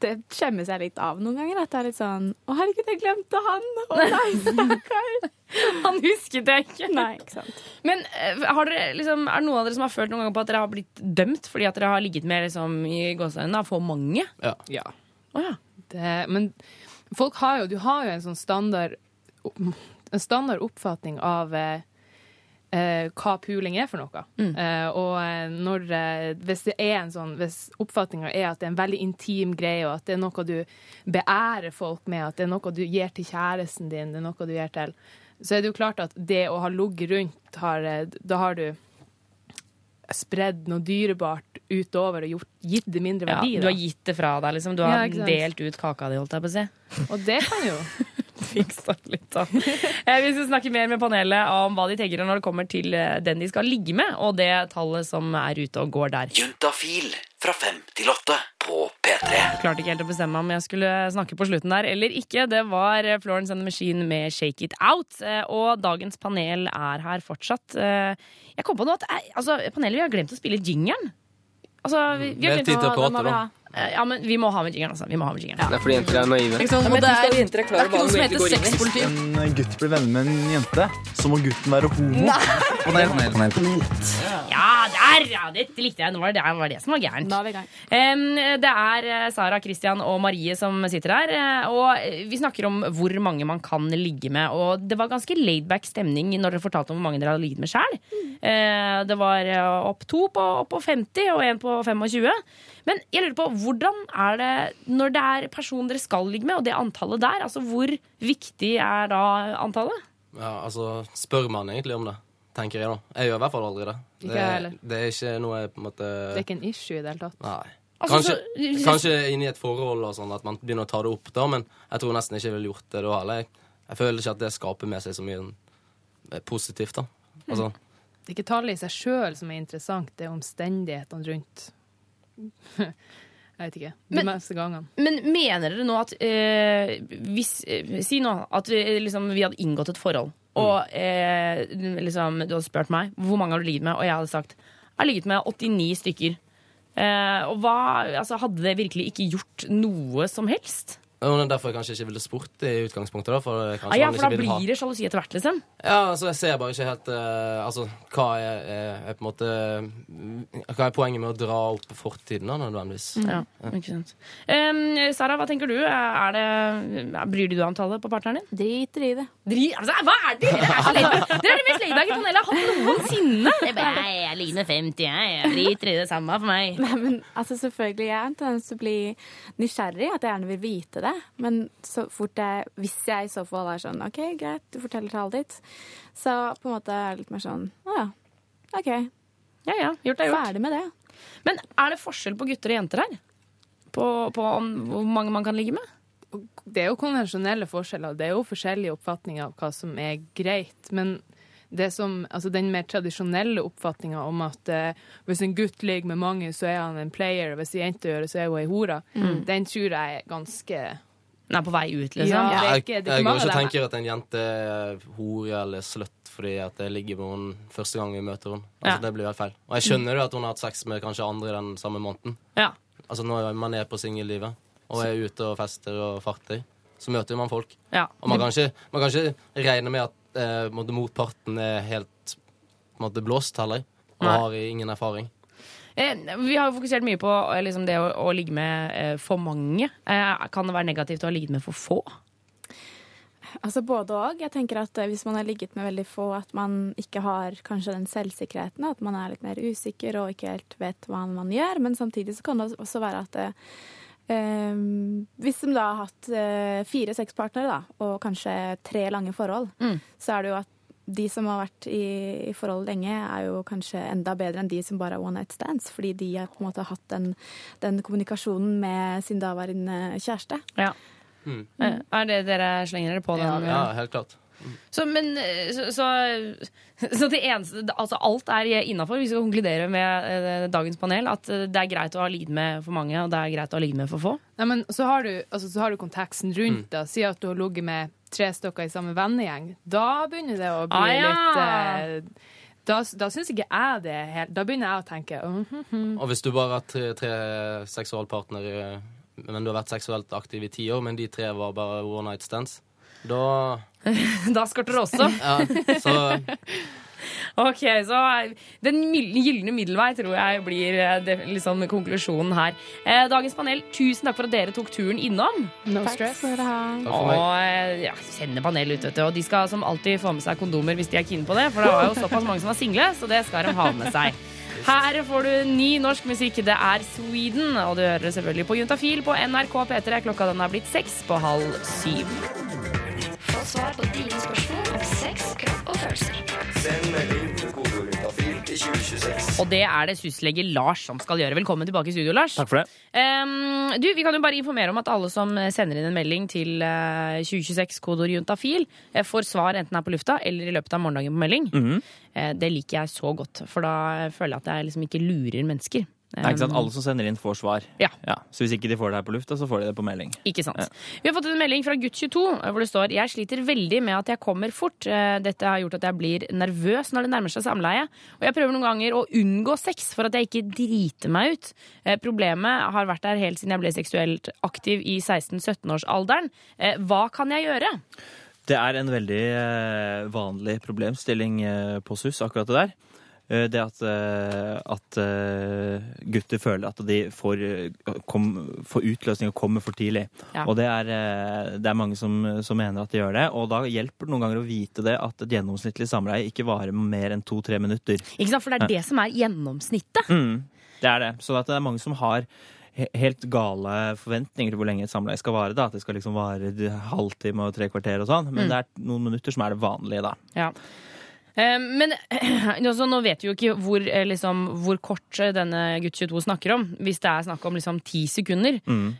det skjemmes jeg litt av noen ganger. At det er litt sånn Å, herregud, jeg glemte han! Å nei, stakkar! Han husket jeg ikke. Nei, ikke sant. Men eh, har dere, liksom, er det noen av dere som har følt noen gang på at dere har blitt dømt fordi at dere har ligget med liksom, i gåsehudene for mange? Ja. Ja. Å ja. Det, men folk har jo, du har jo en sånn standard en standard oppfatning av eh, eh, hva puling er for noe. Eh, og eh, når, eh, hvis sånn, hvis oppfatninga er at det er en veldig intim greie, og at det er noe du beærer folk med, at det er noe du gir til kjæresten din, det er noe du gir til, så er det jo klart at det å ha ligget rundt, har, da har du spredd noe dyrebart utover og gjort, gitt det mindre ja. verdi. Du har gitt det fra deg, liksom. Du har ja, delt ut kaka di, holdt jeg på å si. Og det kan jo Fiksa litt, da. Eh, Vi skal snakke mer med panelet om hva de tenker når det kommer til eh, den de skal ligge med, og det tallet som er ute og går der. Juntafil fra fem til åtte på P3. Klarte ikke helt å bestemme om jeg skulle snakke på slutten der eller ikke. Det var eh, Florence and the Machine med Shake It Out. Og dagens panel er her fortsatt. Jeg kom på noe at altså, panelet vi har glemt å spille jingeren. Altså, vi, vi har glemt å å- prate, da. Eh, Ja, men vi må ha med jingeren, altså. Vi må ha med jingeren. Det er fordi jenter er naive. Ikke sant? Og det er, det er ikke noe som heter sexpoliti. En gutt blir venner med en jente, så må gutten være homo. Ja, der! Ja, dette likte jeg. Nå var det, det var det som var gærent. Da er vi i gang. Em, det er eh, Sara, Christian og Marie som sitter her. eh, Og eh, vi snakker om hvor mange man kan ligge med. Og det var ganske laidback stemning når dere fortalte om hvor mange dere hadde ligget med sjæl. Det var opp to på, opp på 50 og en på 25. Men jeg lurer på, hvordan er det når det er personen dere skal ligge med, og det antallet der? Altså, Hvor viktig er da antallet? Ja, altså, spør man egentlig om det, tenker jeg da. Jeg gjør i hvert fall aldri det. Ikke Det, heller. det er ikke noe jeg på en måte Det er ikke en issue i det hele tatt. Nei. Altså, Kanskje, så- kanskje inn i et forhold og sånn at man begynner å ta det opp da, men jeg tror nesten ikke jeg ville gjort det da heller. Jeg, jeg føler ikke at det skaper med seg så mye eh, positivt, da. Altså, Det er ikke tallet i seg sjøl som er interessant, det er omstendighetene rundt. Jeg vet ikke. De Men- meste gangene. Men mener dere nå at eh, hvis, eh, Si nå at vi, liksom, vi hadde inngått et forhold, og eh, liksom, du hadde spurt meg hvor mange har du ligget med, og jeg hadde sagt jeg har ligget med 89 stykker. Eh, og hva, altså, Hadde det virkelig ikke gjort noe som helst? Er derfor jeg kanskje ikke ville spurt i utgangspunktet, da. For Ah, ja, for da ha. blir det sjalusi etter hvert, liksom. Ja, altså, jeg ser bare ikke helt uh, Altså, hva er, er, er på en måte mm, Hva er poenget med å dra opp fortiden, da, nødvendigvis? Ja, ikke sant. Um, Sara, hva tenker du? Er det, bryr du deg om tallet på partneren din? Driter i det. Dri, altså, hva er det? Dere er, er det mest laidbacke panelet jeg har hatt noensinne. Jeg, er bare, «Nei, Jeg ligner 50, jeg. Jeg driter i det samme for meg. Nei, men altså selvfølgelig, jeg har en tendens til å bli nysgjerrig, at jeg gjerne vil vite det. Men så fort jeg, hvis jeg i så fall er sånn OK, greit, du forteller tallet ditt, så på en måte er det litt mer sånn Å ja, OK. Ja, ja, gjort er gjort. Ferdig med det. Men er det forskjell på gutter og jenter her? På, på om, hvor mange man kan ligge med? Det er jo konvensjonelle forskjeller. Det er jo forskjellige oppfatninger av hva som er greit. Men det som, altså den mer tradisjonelle oppfatninga om at eh, hvis en gutt ligger med mange, så er han en player, og hvis en jente gjør det, så er hun ei hore, Mm. den tror jeg er ganske Den er på vei ut, liksom? Ja, det er jeg, ikke, det er jeg går ikke og tenker at en jente er hore eller slutt fordi at jeg ligger med henne første gang vi møter henne. Altså, Ja. Det blir helt feil. Og jeg skjønner jo at hun har hatt sex med kanskje andre den samme måneden. Ja. Altså Når man er på singellivet og er ute og fester og farter, så møter man folk. Ja. Og man kan ikke, man kan ikke regne med at eh, motparten er helt måtte, blåst heller, og Nei. har ingen erfaring. Eh, vi har jo fokusert mye på eh, liksom, det å, å ligge med eh, for mange. Kan det være negativt å ha ligget med for få? Altså både og. Jeg tenker at Hvis man har ligget med veldig få, at man ikke har kanskje den selvsikkerheten, at man er litt mer usikker og ikke helt vet hva man gjør. Men samtidig så kan det også være at eh, eh, hvis de da har hatt eh, fire sexpartnere da, og kanskje tre lange forhold, Mm. så er det jo at de som har vært i, i forhold lenge, er jo kanskje enda bedre enn de som bare har one night stands, fordi de har på en måte hatt den, den kommunikasjonen med sin daværende kjæreste. Ja. Mm. Eh, Er det dere slenger dere på den? Ja, helt klart. Så, men, eh, så, så, så det eneste Altså alt er innafor. Vi skal konkludere med eh, dagens panel at eh, det er greit å ha ligget med for mange, og det er greit å ha ligget med for få. Nei, men så har du, altså, så har du konteksten rundt det. Si at du har ligget med tre stykker i samme vennegjeng. Da begynner det å bli Ah, ja. litt eh, Da, da syns ikke jeg det helt Da begynner jeg å tenke Uh, uh, uh. Og hvis du bare har tre, tre seksualpartnere, men du har vært seksuelt aktiv i ti år, men de tre var bare one night stands, da Da skorter det også. Ja, så Ok, så Den gylne middelvei tror jeg blir det, liksom konklusjonen her. Eh, dagens panel, tusen takk for at dere tok turen innom. No stress. Og eh, ja, sender panel ut, vet du. Og de skal som alltid få med seg kondomer hvis de er keen på det, for det var jo såpass mange som var single, så det skal de ha med seg. Her får du ny norsk musikk. Det er Sweden, og du hører det selvfølgelig på Juntafil på NRK P3. Klokka den er blitt seks på halv syv. Få svar på dine spørsmål om sex, kropp og følelser. Send melding til kodeordet til 2026. Og det er det syslege Lars som skal gjøre. Velkommen tilbake i studio, Lars. Takk for det. Um, du, Vi kan jo bare informere om at alle som sender inn en melding til eh, 2026 kodord juntafil, eh, får svar enten her på lufta eller i løpet av morgendagen på melding. Mhm. Eh, det liker jeg så godt, for da føler jeg at jeg liksom ikke lurer mennesker. Nei, ikke sant? Alle som sender inn, får svar. Ja. Så hvis ikke de får det her på lufta, så får de det på melding. Ikke sant. Ja. Vi har fått en melding fra gutt22 hvor det står Jeg sliter veldig med at jeg kommer fort. Eh, Dette har gjort at jeg blir nervøs når det nærmer seg samleie. Og jeg prøver noen ganger å unngå sex for at jeg ikke driter meg ut. Eh, Problemet har vært der helt siden jeg ble seksuelt aktiv i 16-17-årsalderen. Eh, Hva kan jeg gjøre? Det er en veldig eh, vanlig problemstilling eh, på SUS, akkurat det der. Eh, Det at, eh, at eh, gutter føler at de får, kom, får utløsning og kommer for tidlig. Ja. Og det er, det er mange som, som mener at de gjør det. Og da hjelper det noen ganger å vite det at et gjennomsnittlig samleie ikke varer mer enn to-tre minutter. Ikke sant? For det er det som er gjennomsnittet. Mm, det er det. Så at det er mange som har helt gale forventninger til hvor lenge et samleie skal vare. da, At det skal liksom vare halvtime og tre kvarter og sånn. Men Mm. det er noen minutter som er det vanlige, da. Ja. Eh, Men altså, nå vet vi jo ikke hvor, eh, liksom, hvor kort eh, denne gutt 22 snakker om. Hvis det er snakk om liksom ti sekunder, Mm.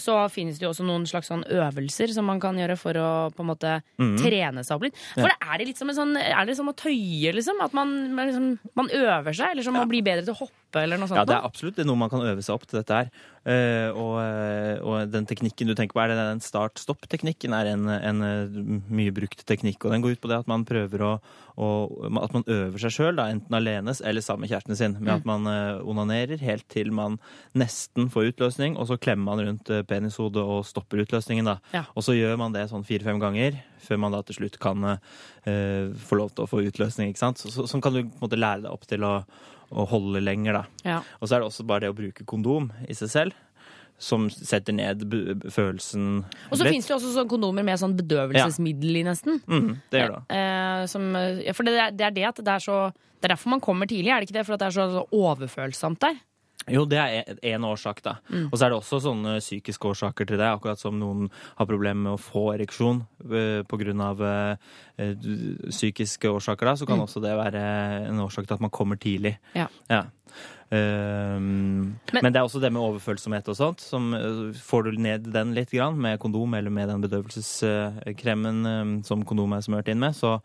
så finnes det jo også noen slags sånn øvelser som man kan gjøre for å på en måte Mm. trene seg opp litt. For er det litt som en sånn Er det som å tøye, liksom? At man, man liksom, man øver seg? Eller som å bli bedre til å hoppe, eller noe sånt? Ja, det er absolutt noe man kan øve seg opp til dette her. Eh, og, eh, og den teknikken du tenker på, er den start-stopp-teknikken er en, en eh, mye brukt teknikk. Og den går ut på det at man prøver å, å At man øver seg sjøl, enten alene eller sammen med kjæresten sin. Med Mm. at man onanerer helt til man nesten får utløsning, og så klemmer man rundt penishodet og stopper utløsningen. da. Ja. Og så gjør man det sånn fire-fem ganger, før man da til slutt kan uh, få lov til å få utløsning. ikke sant? Så, så, sånn kan du på en måte lære deg opp til å, å holde lenger, da. Ja. Og så er det også bare det å bruke kondom i seg selv. Som setter ned følelsen Og så fins det jo også sånn kondomer med sånn bedøvelsesmiddel i, nesten. Mm, det gjør det. Eh, som, for det er, det er det at det er så Det er derfor man kommer tidlig, er det ikke det? For at det er så, så overfølsomt der. Jo, det er én årsak, da. Mm. Og så er det også sånne psykiske årsaker til det. Akkurat som noen har problemer med å få ereksjon av eh, eh, psykiske årsaker, da, så kan Mm. også det være en årsak til at man kommer tidlig. Ja. Ehm, men, det er også det med overfølsomhet og sånt. Som, eh, får du ned den litt grann, med kondom eller med den bedøvelseskremen eh, som kondom er smørt inn med, så,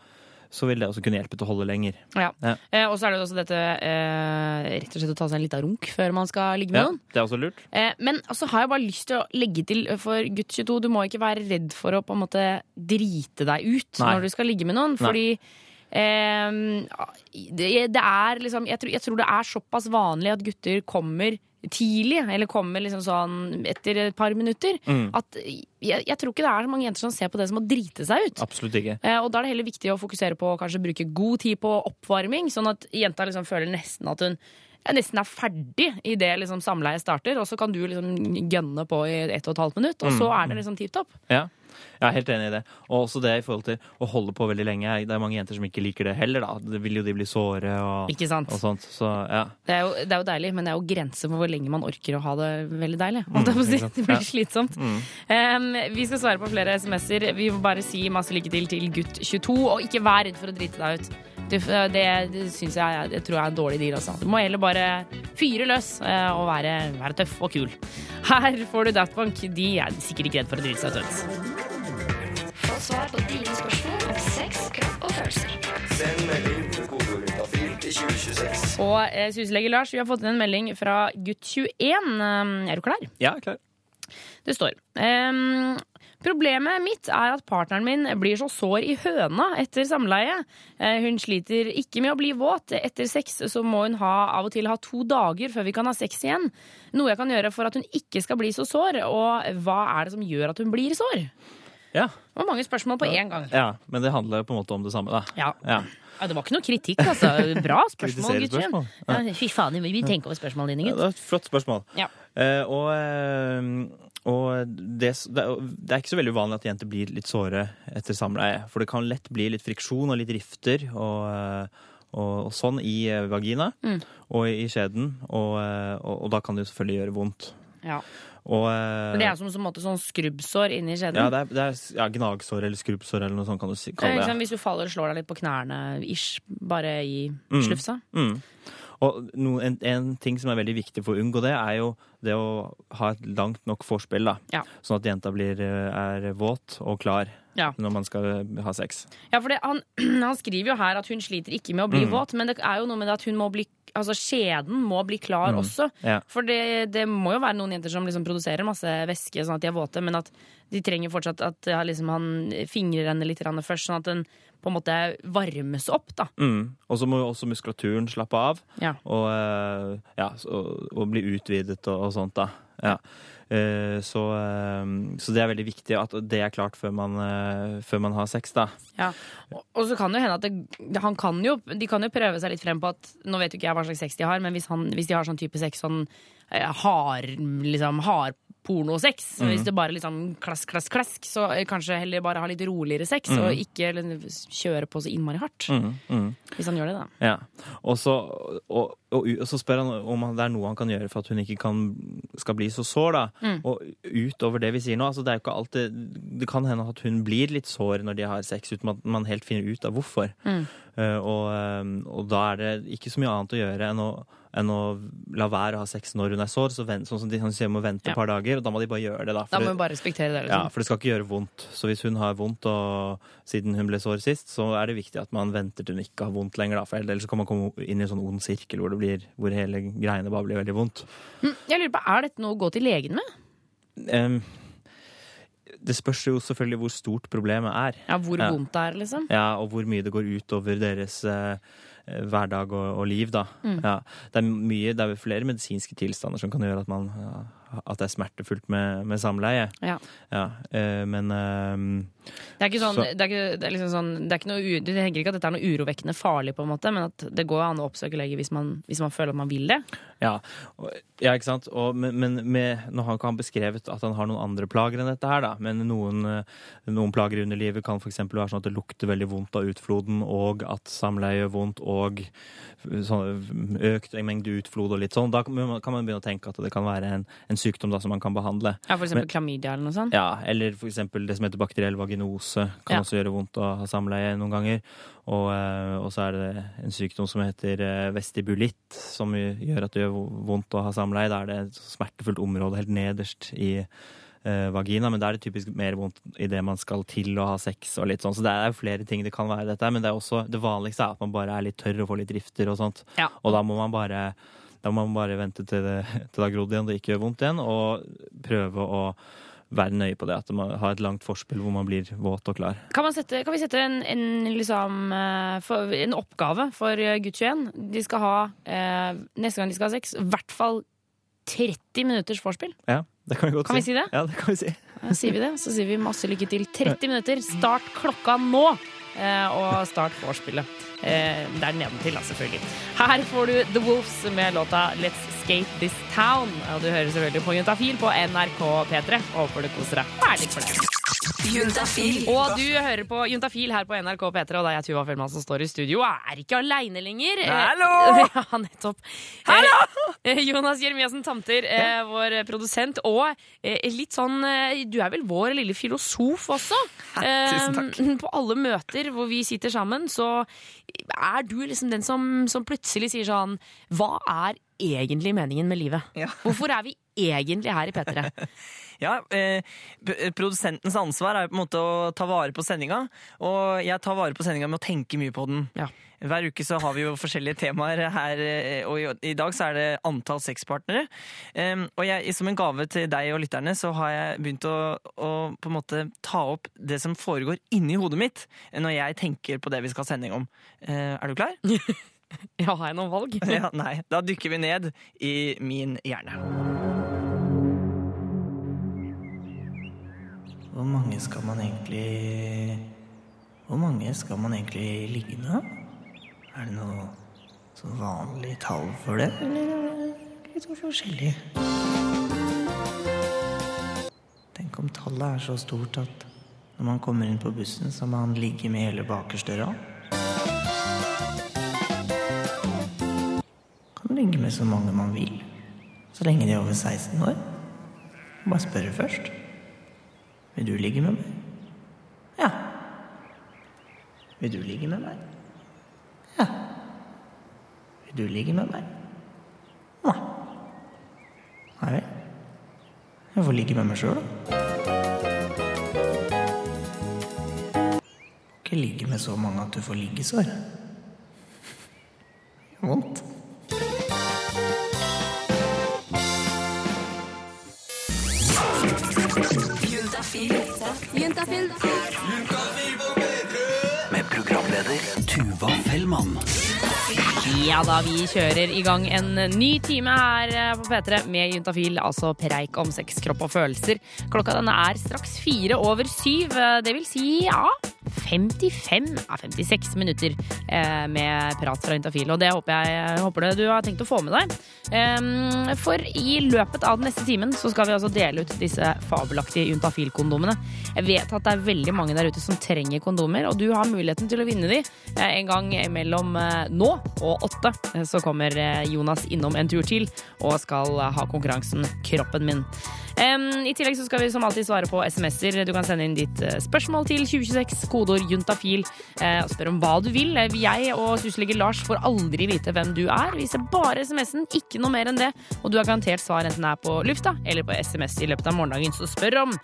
så vil det også kunne hjelpe til å holde lenger. Ja. Ja. Eh, og så er det også dette eh, rett og slett å ta seg en liten runk før man skal ligge med Ja, noen. det er også lurt. Eh, men så har jeg bare lyst til å legge til for gutt 22, du må ikke være redd for å på en måte drite deg ut Nei. når du skal ligge med noen. Fordi eh, det, det er liksom jeg tror, jeg tror det er såpass vanlig at gutter kommer tidlig, eller kommer liksom sånn etter et par minutter. Mm. At jeg, jeg tror ikke det er så mange jenter som ser på det som å drite seg ut. Absolutt ikke. Eh, Og da er det heller viktig å fokusere på å kanskje bruke god tid på oppvarming, sånn at jenta liksom føler nesten at hun jeg nesten er ferdig idet liksom samleiet starter, og så kan du liksom gønne på i ett og et halvt minutt, og så Mm. er det liksom tipp topp. Ja. Jeg er helt enig i det. Og også det i forhold til å holde på veldig lenge. Det er mange jenter som ikke liker det heller, da. Det vil jo de bli såre og, og sånt. Så ja. Det er, jo, det er jo deilig, men det er jo grenser for hvor lenge man orker å ha det veldig deilig. Mm. Det blir Ja. slitsomt. Mm. Um, vi skal svare på flere SMS-er. Vi må bare si masse lykke til til gutt 22, og ikke vær redd for å drite deg ut. Det, det, det syns jeg, jeg tror jeg er en dårlig deal. Altså. Du må heller bare fyre løs eh, og være, være tøff og kul. Her får du Daft Punk. De er sikkert ikke redd for å drite seg ut. Få svar på dine spørsmål om sex, kropp og følelser. Send melding til kodejuntafil til 2026. Og eh, syslege Lars, vi har fått inn en melding fra gutt 21. Um, Er du klar? Ja, klar. Det står ehm, Problemet mitt er at partneren min blir så sår i høna etter samleie. Eh, hun sliter ikke med å bli våt. Etter sex så må hun ha, av og til ha to dager før vi kan ha sex igjen. Noe jeg kan gjøre for at hun ikke skal bli så sår. Og hva er det som gjør at hun blir sår? Ja. Det var mange spørsmål på én gang. ja. Men det handler på en måte om det samme, da. Ja. Ja. Ja, det var ikke noe kritikk, altså. Bra spørsmål, gutter. Ja, fy faen, vi tenker over spørsmålene dine, Ja, det var et flott spørsmål. Ja. Eh, og eh, og det, det, er- ikke så veldig uvanlig at jenter blir litt såre etter samleie. For det kan lett bli litt friksjon og litt rifter og, eh, og, og sånn i eh, vagina Mm. og i skjeden. Og, eh, og, og da kan det jo selvfølgelig gjøre vondt. Ja. Og, det er som måte sånn skrubbsår inni skjeden. ja, det er, det er ja, gnagsår eller skrubbsår eller noe sånt kan du kalle det. Liksom, Hvis du faller og slår deg litt på knærne, ish, bare i Mm. slufsa. Mm. Og no, en, en ting som er veldig viktig for å unngå det, er jo det å ha et langt nok forspill. da. Ja. Sånn at jenta blir, eh, er våt og klar Ja. når man skal eh, ha sex. Ja, for det, han, han skriver jo her at hun sliter ikke med å bli Mm. våt, men det er jo noe med at hun må bli Altså skjeden må bli klar Mm. også. Ja. For det, det må jo være noen jenter som liksom produserer masse væske sånn at de er våte, men at de trenger fortsatt at liksom, han fingrer henne litt først, sånn at den på en måte varmes opp, da. Mm. Og så må jo også muskulaturen slappe av Ja. og, eh, ja, og, og bli utvidet og, og sånt. da. Ja. Eh, Så, eh, så det er veldig viktig at det er klart før man, før man har sex. da. Ja. Og, så kan det jo hende at det, han kan jo, de kan jo prøve seg litt frem på at Nå vet jo ikke jeg hva slags sex de har, men hvis, han, hvis de har sånn type sex sånn hard, liksom, hard pornosex, Mm. hvis det bare liksom klask, klask, klask, så eh, kanskje heller bare ha litt roligere sex, mm. og ikke liksom, kjøre på så innmari hardt. Mm, mm. Hvis han gjør det, da. Ja. Og så, og, og, og så spør han om det er noe han kan gjøre for at hun ikke kan, skal bli så sår. da. Mm. Og utover det vi sier nå, altså det er jo ikke alltid Det kan hende at hun blir litt sår når de har sex, uten at man helt finner ut av hvorfor. Mm. Uh, og, eh, og da er det ikke så mye annet å gjøre enn å, enn å la være å ha sex når hun er sår. Så vent, sånn som de sier, må vente Ja. et par dager, og da må de bare gjøre det. Da, Da For må det- bare respektere det. ja, Liksom. for det skal ikke gjøre vondt. Så hvis hun har vondt og, siden hun ble sår sist, så er det viktig at man venter til hun ikke har vondt lenger. Da, for ellers kan man komme inn i en sånn ond sirkel hvor, det blir, hvor hele greiene bare blir veldig vondt. Mm, Jeg lurer på, Er dette noe å gå til legen med? Um, det spørs jo selvfølgelig hvor stort problemet er. Ja, Hvor vondt det er, liksom? Ja, og hvor mye det går utover deres eh, eh, hverdag og, og liv, da. Mm. Ja, det er mye, det er flere medisinske tilstander som kan gjøre at, man, at det er smertefullt med, med samleie. Ja. Ja, uh, men ehm, Det er ikke sånn, Så- det er ikke, det er liksom sånn det er ikke noe, Du tenker ikke at dette er noe urovekkende farlig, på en måte, men at det går an å oppsøke lege hvis man, hvis man føler at man vil det. Ja, og- ja ikke sant? Og, men men med, nå har ikke han beskrevet at han har noen andre plager enn dette her, da. Men noen, eh, noen plager i underlivet kan f.eks. være sånn at det lukter veldig vondt av utfloden, og at samleie gjør vondt, og sånn, økt mengde utflod og litt sånn. Da kan man kan man begynne å tenke at det kan være en, en sykdom da som man kan behandle. Ja, For eksempel Men- klamydia eller noe sånt. Ja, eller for eksempel det som heter bakteriell vaginose. Kan Ja. også gjøre vondt å ha samleie noen ganger. Og, eh, og så er det en sykdom som heter eh, vestibulitt, som gjør at det gjør vondt å ha samleie. Da er det et smertefullt område helt nederst i eh, vagina, men da er det typisk mer vondt idet man skal til å ha sex og litt sånn. Så det er jo flere ting det kan være dette, her, men det er også det vanligste er at man bare er litt tørr og får litt rifter og sånt. Ja. Og da må man bare da må man bare vente til det, til det har grodd igjen, det ikke gjør vondt igjen, og prøve å være nøye på det. At man har et langt forspill hvor man blir våt og klar. Kan, man sette, kan vi sette en, en, liksom, eh, for, en oppgave for eh, gutt 21? De skal ha, eh, neste gang de skal ha sex, i hvert fall 30 minutters vorspiel. Ja, det kan vi godt Kan vi si det? Ja, det kan vi si. Sier vi det, så sier vi masse lykke til. 30 minutter, start klokka nå! Eh, og start vorspielet. Eh, der nedentil, da, selvfølgelig. Her får du The Wolves med låta Let's Skate This Town. Og du hører selvfølgelig på Juntafil på NRK P3. Håper du koser deg. Vær litt det. Juntafil. Og du hører på Juntafil her på NRK P3, og det er jeg Tuva Fellmann som står i studio. Og er ikke aleine lenger. Eh, Hallo! Ja, nettopp. Hallo! Jonas Jeremiassen Tamter, ja. vår produsent, og eh, litt sånn eh, Du er vel vår lille filosof også? Tusen takk. Eh, På alle møter hvor vi sitter sammen, så er du liksom den som, som plutselig sier sånn Hva er egentlig meningen med livet? Hvorfor er vi egentlig her i P3? Ja, eh, Produsentens ansvar er jo på en måte å ta vare på sendinga, og jeg tar vare på sendinga med å tenke mye på den. Hver uke så har vi jo forskjellige temaer her, eh, og i- dag så er det antall sexpartnere. Og jeg, som en gave til deg og lytterne så har jeg begynt å, å på en måte ta opp det som foregår inni hodet mitt når jeg tenker på det vi skal ha sending om. Eh, er du klar? ja, har jeg noen valg? ja, nei, da dykker vi ned i min hjerne. Hvor mange skal man egentlig Hvor mange skal man egentlig ligge med? Er det noe sånn vanlig tall for det, eller er litt sånn forskjellig? Tenk om tallet er så stort at når man kommer inn på bussen, så må man ligge med hele bakerste rad. Kan ligge med så mange man vil, så lenge de er over 16 år. Bare spørre først. Vil du ligge med meg? Ja. Vil du ligge med meg? Ja. Vil du ligge med meg? Nei. Nei vel. Jeg får ligge med meg sjøl, da. Ikke ligge med så mange at du får liggesår. Vondt. Juntafil. Med programleder Tuva Fellmann. Ja da, vi kjører i gang en ny time her eh, på P3 med Juntafil, altså preik om sex, kropp og følelser. Klokka denne er straks fire over syv. eh, Det vil si, ja 55, ja 56 minutter eh, med prat fra Juntafil. Og det håper jeg, håper det du har tenkt å få med deg. For i løpet av den neste timen så skal vi altså dele ut disse fabelaktige Juntafil-kondomene. Jeg vet at det er veldig mange der ute som trenger kondomer, og du har muligheten til å vinne de en gang mellom nå og åtte. Eh, Så kommer eh, Jonas innom en tur til og skal eh, ha konkurransen Kroppen min. I tillegg så skal vi som alltid svare på SMS-er. Du kan sende inn ditt spørsmål til 2026, kodeord juntafil, og spørre om hva du vil. Jeg og syslege Lars får aldri vite hvem du er. Vi ser bare SMS-en, ikke noe mer enn det. Og du har garantert svar enten det er på lufta eller på SMS i løpet av morgendagen. Så spør om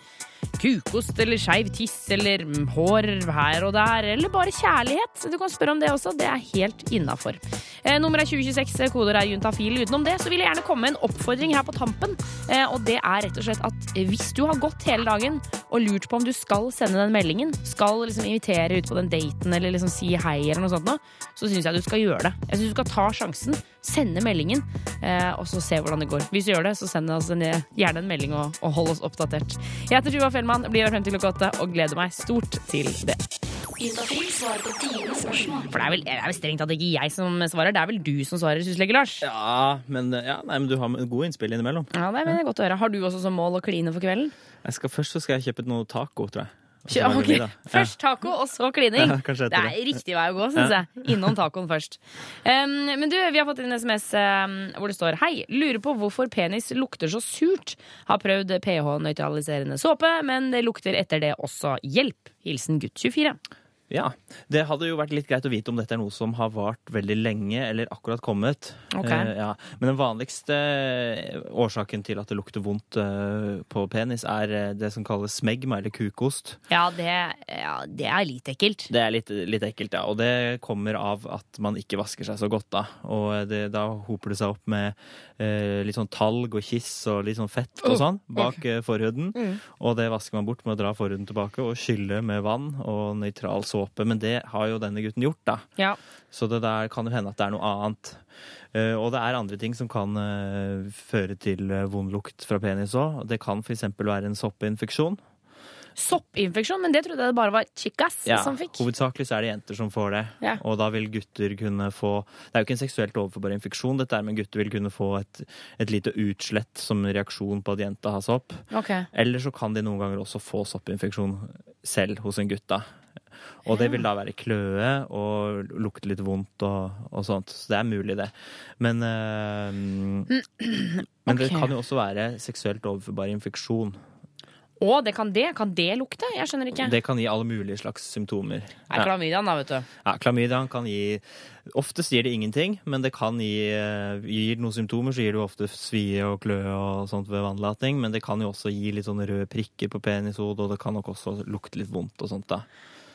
kukost eller skeiv tiss eller hår her og der, eller bare kjærlighet. Du kan spørre om det også. Det er helt innafor. Eh, nummeret er 2026, koder er juntafil. Utenom det så vil jeg gjerne komme med en oppfordring her på tampen. Eh, og det er rett og slett at hvis du har gått hele dagen og lurt på om du skal sende den meldingen, skal liksom invitere ut på den daten eller liksom si hei eller noe sånt noe, så syns jeg du skal gjøre det. Jeg syns du skal ta sjansen, sende meldingen, eh, og så se hvordan det går. Hvis du gjør det, så send oss en, gjerne en melding og, og hold oss oppdatert. Jeg heter Tuva Fellmann, blir her frem til klokka åtte og gleder meg stort til det. Juntafil svarer på dine spørsmål. For det er vel, det er vel strengt tatt ikke jeg som svarer, det er vel du som svarer, syslege Lars? Ja, men, ja, nei, men du har gode innspill innimellom. Ja, det er godt å høre. Har du også som mål å kline for kvelden? Jeg skal, først så skal jeg kjøpe noe taco, tror jeg. Vi, Først taco, og så klining. Ja, det er det. riktig vei å gå, syns jeg. Innom tacoen først. Um, men du, vi har fått inn en SMS um, hvor det står Hei, lurer på hvorfor penis lukter så surt. Har prøvd pH-nøytraliserende såpe, men det lukter etter det også. Hjelp! Hilsen gutt 24. Ja. Det hadde jo vært litt greit å vite om dette er noe som har vart veldig lenge, eller akkurat kommet. Okay. Uh, ja. Men den vanligste eh, årsaken til at det lukter vondt uh, på penis, er det som kalles smegma, eller kukost. Ja, det, ja, det er litt ekkelt. Det er litt, litt ekkelt, ja. Og det kommer av at man ikke vasker seg så godt da. Og det, da hoper det seg opp med uh, litt sånn talg og kiss og litt sånn fett og Oh. sånn bak forhuden. Mm. Og det vasker man bort med å dra forhuden tilbake og skylle med vann og nøytral såpe. Men det har jo denne gutten gjort, da. Ja. Så det der kan jo hende at det er noe annet. Uh, og det er andre ting som kan uh, føre til eh, vond lukt fra penis òg. Det kan f.eks. være en soppinfeksjon. Soppinfeksjon, men det trodde jeg det bare var chicas Ja, som fikk. hovedsakelig så er det jenter som får det. Ja. Og da vil gutter kunne få Det er jo ikke en seksuelt overforbar infeksjon, dette men gutter vil kunne få et, et lite utslett som reaksjon på at jenta har sopp. Okay. Eller så kan de noen ganger også få soppinfeksjon selv hos en gutt. da. Og det vil da være kløe og lukte litt vondt og, og sånt. Så det er mulig, det. Men, øh, men det kan jo også være seksuelt overførbar infeksjon. Å, det kan det? Kan det lukte? Jeg skjønner ikke. Det kan gi alle mulige slags symptomer. er klamydiaen, da, vet du. Ja, Klamydiaen kan gi Oftest gir det ingenting, men det kan gi eh, Gir noen symptomer, så gir det jo ofte svie og kløe og sånt ved vannlating, men det kan jo også gi litt sånne røde prikker på penishodet, og det kan nok også lukte litt vondt og sånt, da.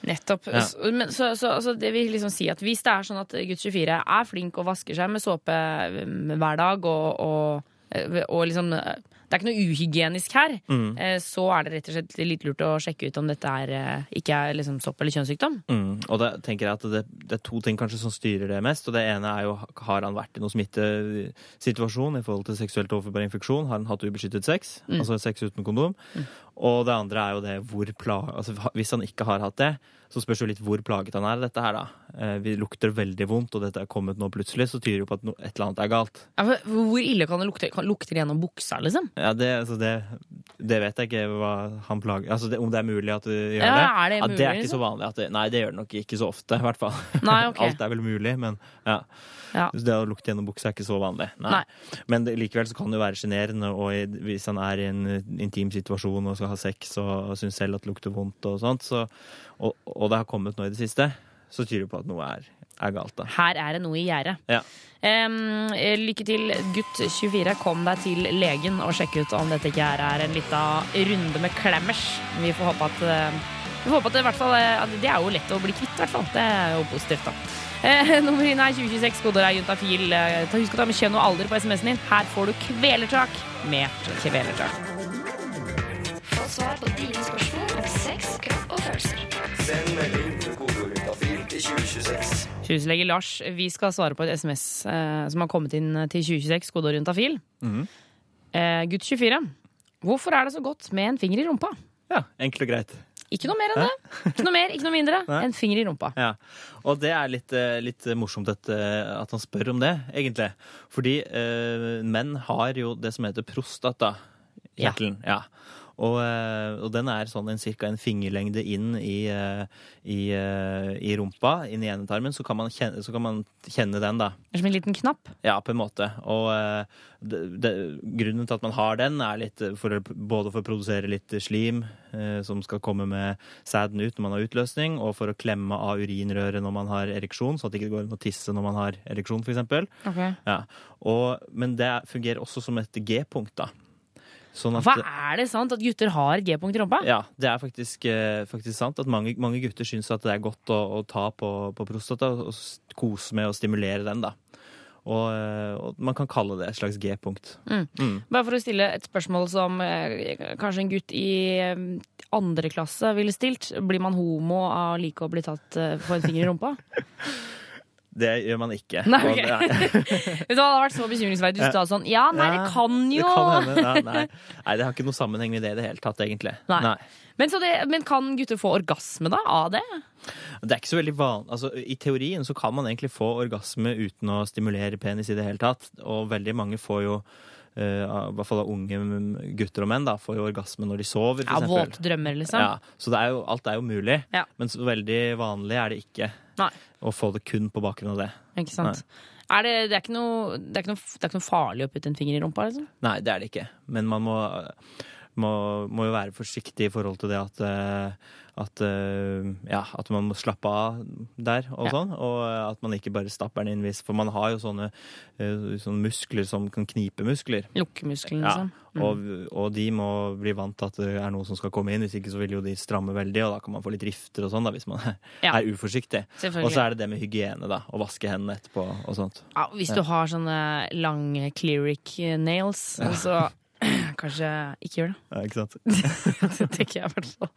Nettopp. Ja. Så, men, så, så, så det vil liksom si at hvis det er sånn at gutt 24 er flink og vasker seg med såpe mm, hver dag, og, og, eh, og liksom eh, det er ikke noe uhygienisk her, Mm. eh, så er det rett og slett litt lurt å sjekke ut om dette er, ikke er liksom sopp eller kjønnssykdom. Mm. Og da tenker jeg at det, det er to ting kanskje som styrer det mest. Og det ene er jo har han vært i noen smittesituasjon i forhold til seksuelt overførbar infeksjon. Har han hatt ubeskyttet sex? Mm. Altså sex uten kondom? Og det andre er jo det hvor plaget altså, Hvis han ikke har hatt det, så spørs jo litt hvor plaget han er dette her, da. Eh, vi lukter veldig vondt, og dette er kommet nå plutselig, så tyder det på at no, et eller annet er galt. Ja, hvor ille kan det lukte? Kan, lukter det gjennom buksa, liksom? Ja, det, altså det, det vet jeg ikke hva han plager Altså det, om det er mulig at du gjør Ja, det. er det ja, det er ikke liksom? så vanlig. At det, nei, det gjør det nok ikke så ofte, i hvert fall. Nei, okay. Alt er vel mulig, men ja. Ja. Så Det å lukte gjennom buksa er ikke så vanlig. Nei. Nei. Men det, likevel så kan det jo være sjenerende, og hvis han er i en intim situasjon og skal ha sex og syns selv at det lukter vondt og sånt, så, og, og det har kommet nå i det siste, så tyder det på at noe er, er galt, da. Her er det noe i gjære. Ja. Eh, lykke til, gutt 24. Kom deg til legen og sjekk ut om dette ikke her er en lita runde med klemmers. Vi får håpe at eh, vi får håpe at det, i hvert fall, at det er jo lett å bli kvitt, i hvert fall. Det er jo positivt, da. Eh, Nummeret inn er 2026, kodeord er juntafil. Eh, Husk å ta med kjønn og alder på SMS-en din. Her får du kvelertak med kvelertak. Få svar på dine spørsmål om sex, kropp og følelser. Send melding til kodeord juntafil til 2026. Huslege Lars, vi skal svare på et SMS eh, som har kommet inn til 2026, kodeord juntafil. Mm. Eh, gutt 24. Hvorfor er det så godt med en finger i rumpa? Ja, enkelt og greit. Ikke noe mer enn det. Ikke noe mer, ikke noe mindre. En finger i rumpa. Ja, og det er litt, eh, litt morsomt at, eh, at han spør om det, egentlig. Fordi eh, menn har jo det som heter prostata. Ja. Ja. Og, eh, og den er sånn en, cirka en fingerlengde inn i, eh, i, eh, i rumpa, inn i endetarmen, så kan, man kjenne, kan man kjenne den, da. Som en liten knapp. Ja, på en måte. Og det, det, grunnen til at man har den, er litt for, både for å produsere litt slim eh, som skal komme med sæden ut når man har utløsning, og for å klemme av urinrøret når man har ereksjon, så at det ikke går an å tisse når man har ereksjon, f.eks. Okay. Ja. Og, men det fungerer også som et G-punkt, da. Sånn at, Hva er det sant at gutter har G-punkt i rumpa? ja, det er faktisk, eh, faktisk sant at mange, mange gutter syns at det er godt å, å ta på, på prostata og kose med å stimulere den, da. Og, eh, og man kan kalle det et slags G-punkt. Mm. Mm. Bare for å stille et spørsmål som eh, kanskje en gutt i andre klasse ville stilt. Blir man homo av å like å bli tatt for en finger i rumpa? Det gjør man ikke. Nei, okay. det Vet du Det hadde vært så bekymringsverdig hvis du sa sånn Ja, nei, det kan jo Det kan hende. Ja, nei. nei, det har ikke noe sammenheng med det i det hele tatt, egentlig. Nei. Men, så det, men kan gutter få orgasme da av det? Det er ikke så veldig vanlig. Altså, I teorien så kan man egentlig få orgasme uten å stimulere penis i det hele tatt. Og veldig mange får jo, i hvert fall av unge gutter og menn, da, får jo orgasme når de sover. for Ja. Våte drømmer, liksom? Ja, så det er jo, alt er jo mulig. Ja. Men så veldig vanlig er det ikke Nei. å få det kun på bakgrunn av det. Ikke sant? Er det, det, er ikke noe, det, er ikke noe, det er ikke noe farlig å putte en finger i rumpa? liksom? Nei, det er det ikke. Men man må, må, må jo være forsiktig i forhold til det at eh, at, eh, ja, at man må slappe av der og Ja. sånn. Og at man ikke bare stapper den inn hvis For man har jo sånne, eh, sånne muskler som kan knipe muskler. Lukkemuskelen, Ja, liksom. Mm. og, og de må bli vant til at det er noe som skal komme inn. Hvis ikke så vil jo de stramme veldig, og da kan man få litt rifter og sånn da, hvis man er, Ja. er uforsiktig. Og så er det det med hygiene, da. Å vaske hendene etterpå og sånt. Ja, hvis du har sånne lange cleric nails, Ja. så kanskje ikke gjør det. Ja, ikke sant? det tenker jeg i hvert fall.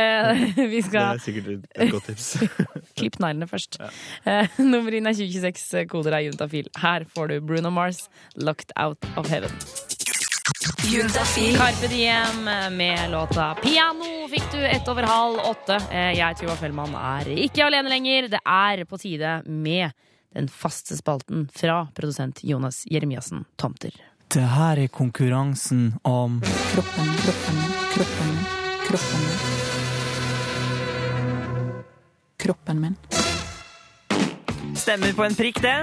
Eh, vi Det er sikkert et- godt tips. Klipp neglene først. Eh, nummer inn er 2026, koder er juntafil. Her får du Bruno Mars, 'Locked Out of Heaven'. Juntafil. Carpe Diem med låta 'Piano' fikk du ett over halv åtte. Eh, Jeg, Tuva Fellmann, er ikke alene lenger. Det er på tide med den faste spalten fra produsent Jonas Jeremiassen Tomter. Det her er konkurransen om Kroppen, kroppen, kroppen, kroppen min. Kroppen min. Stemmer på en prikk, det.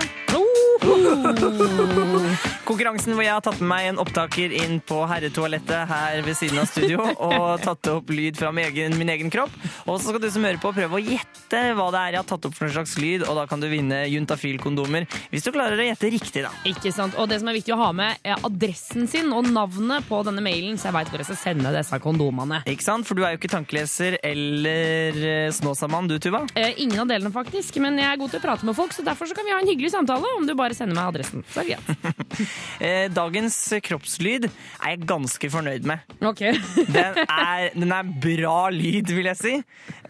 Konkurransen hvor jeg har tatt med meg en opptaker inn på herretoalettet her ved siden av studio og tatt opp lyd fra min egen, min egen kropp. Og så skal du som hører på prøve å gjette hva det er jeg har tatt opp for en slags lyd, og da kan du vinne Juntafil-kondomer hvis du klarer å gjette riktig, da. Ikke sant? Og det som er viktig å ha med, er adressen sin og navnet på denne mailen, så jeg veit hvor jeg skal sende disse kondomene. Ikke sant? For du er jo ikke tankeleser eller eh, Snåsamann, du, Tuva. Eh, ingen av delene, faktisk, men jeg er god til å prate med folk, så derfor så kan vi ha en hyggelig samtale om du bare sender meg adressen. Så er det greit. Eh, Dagens kroppslyd er jeg ganske fornøyd med. Ok. Den er, den er bra lyd, vil jeg si.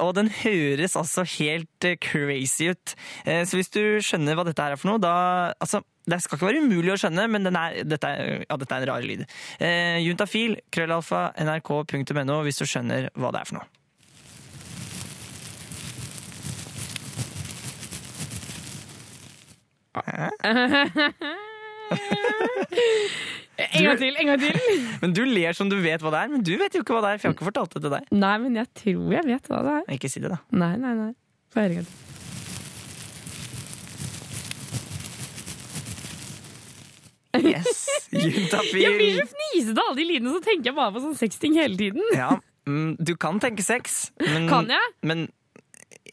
Og den høres altså helt eh, crazy ut. Eh, Så hvis du skjønner hva dette er for noe, da Altså, det skal ikke være umulig å skjønne, men den er, dette, er, ja, dette er en rar lyd. Eh, Juntafil, krøllalfa, nrk.no, hvis du skjønner hva det er for noe. En gang til, en gang til. Men du ler som du vet hva det er, men du vet jo ikke hva det er, for jeg har ikke fortalt det til deg. Nei, men jeg tror jeg vet hva det er. Ikke si det, da. Nei, nei, nei. Få høre en gang til. Yes, juntafil. Jeg blir så fnisete av alle de lydene, så tenker jeg bare på sånn sexting hele tiden. Ja, mm, du kan tenke sex. Men, Kan jeg? Men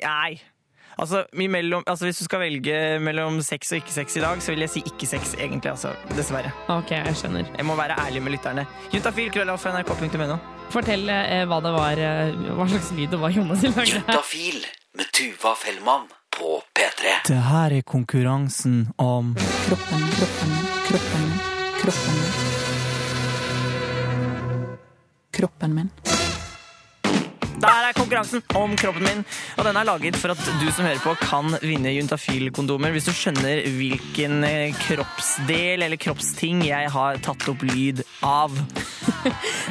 nei. Altså, mellom, altså, hvis du skal velge mellom sex og ikke sex i dag, så vil jeg si ikke sex, egentlig. Altså, dessverre. Ok, jeg skjønner. Jeg må være ærlig med lytterne. Juntafil, krøllalf, nrk.no. Fortell eh, hva det var, eh, hva slags lyd det var Jonas lagde. Juntafil med Tuva Fellmann på P3. Det her er konkurransen om Kroppen, kroppen, kroppen. Kroppen. Kroppen min. Der er konkurransen om kroppen min, og den er laget for at du som hører på kan vinne juntafil-kondomer hvis du skjønner hvilken eh, kroppsdel eller kroppsting jeg har tatt opp lyd av.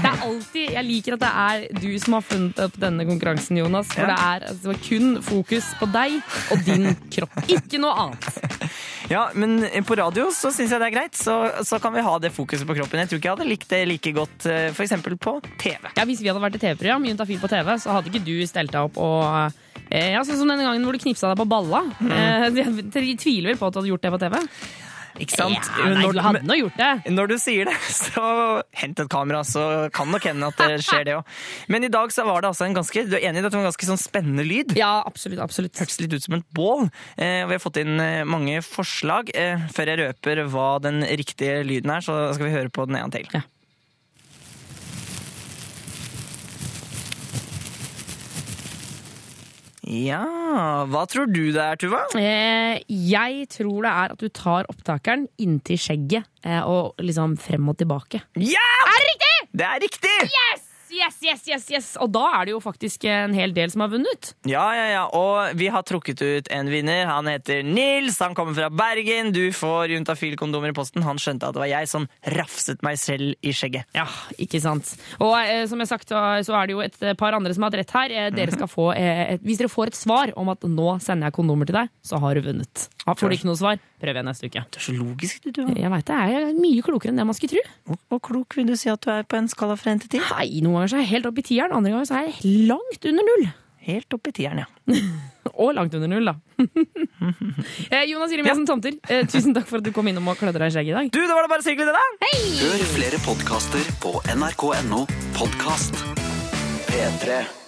Det er alltid, Jeg liker at det er du som har funnet opp denne konkurransen, Jonas. For Ja. det er altså, kun fokus på deg og din kropp. Ikke noe annet. Ja, men på radio så syns jeg det er greit, så, så kan vi ha det fokuset på kroppen. Jeg tror ikke jeg hadde likt det like godt f.eks. for eksempel på TV. Ja, Hvis vi hadde vært et TV-program, Juntafil på TV, så hadde ikke du stelt deg opp og eh, ja, Sånn som denne gangen hvor du knipsa deg på balla. Eh, jeg, jeg tviler vel på at du hadde gjort det på TV. Ikke sant? Ja, nei, du hadde nå gjort det. Når du sier det, så hent et kamera, så kan nok hende at det skjer det òg. Men i dag så var det altså en ganske Du er enig i at det var en ganske sånn spennende lyd? Ja, absolutt. absolutt. Hørtes litt ut som et bål. Eh, vi har fått inn eh, mange forslag. Eh, før jeg røper hva den riktige lyden er, så skal vi høre på den en til. Ja. Ja, hva tror du det er, Tuva? Eh, jeg tror det er at du tar opptakeren inntil skjegget eh, og liksom frem og tilbake. Ja! Er det riktig?! Det er riktig! Yes! Yes, yes, yes, yes! Og da er det jo faktisk en hel del som har vunnet. Ja, ja, ja. Og vi har trukket ut en vinner. Han heter Nils. Han kommer fra Bergen. Du får juntafil-kondomer i posten. Han skjønte at det var jeg som rafset meg selv i skjegget. Ja, ikke sant. Og eh, som jeg sagt, så er det jo et par andre som har hatt rett her. Eh, dere skal få, eh, et, hvis dere får et svar om at nå sender jeg kondomer til deg, så har du vunnet. Ja, får du ikke noe svar, prøv igjen neste uke. Du er så logisk, du. Jeg veit det er mye klokere enn det man skulle tro. Hvor, klok vil du si at du er på en skala fra 1 til 10? Nei, Noen ganger så er jeg helt oppe i tieren, andre ganger så er jeg langt under null. Helt opp i tieren, ja. Og langt under null, da. Jonas Jonas ja. Tomter, eh, tusen takk for at du kom innom og klødde deg i skjegget i dag. Du, da var det bare så hyggelig, det, da! Hør flere podkaster på nrk.no podkast. P3.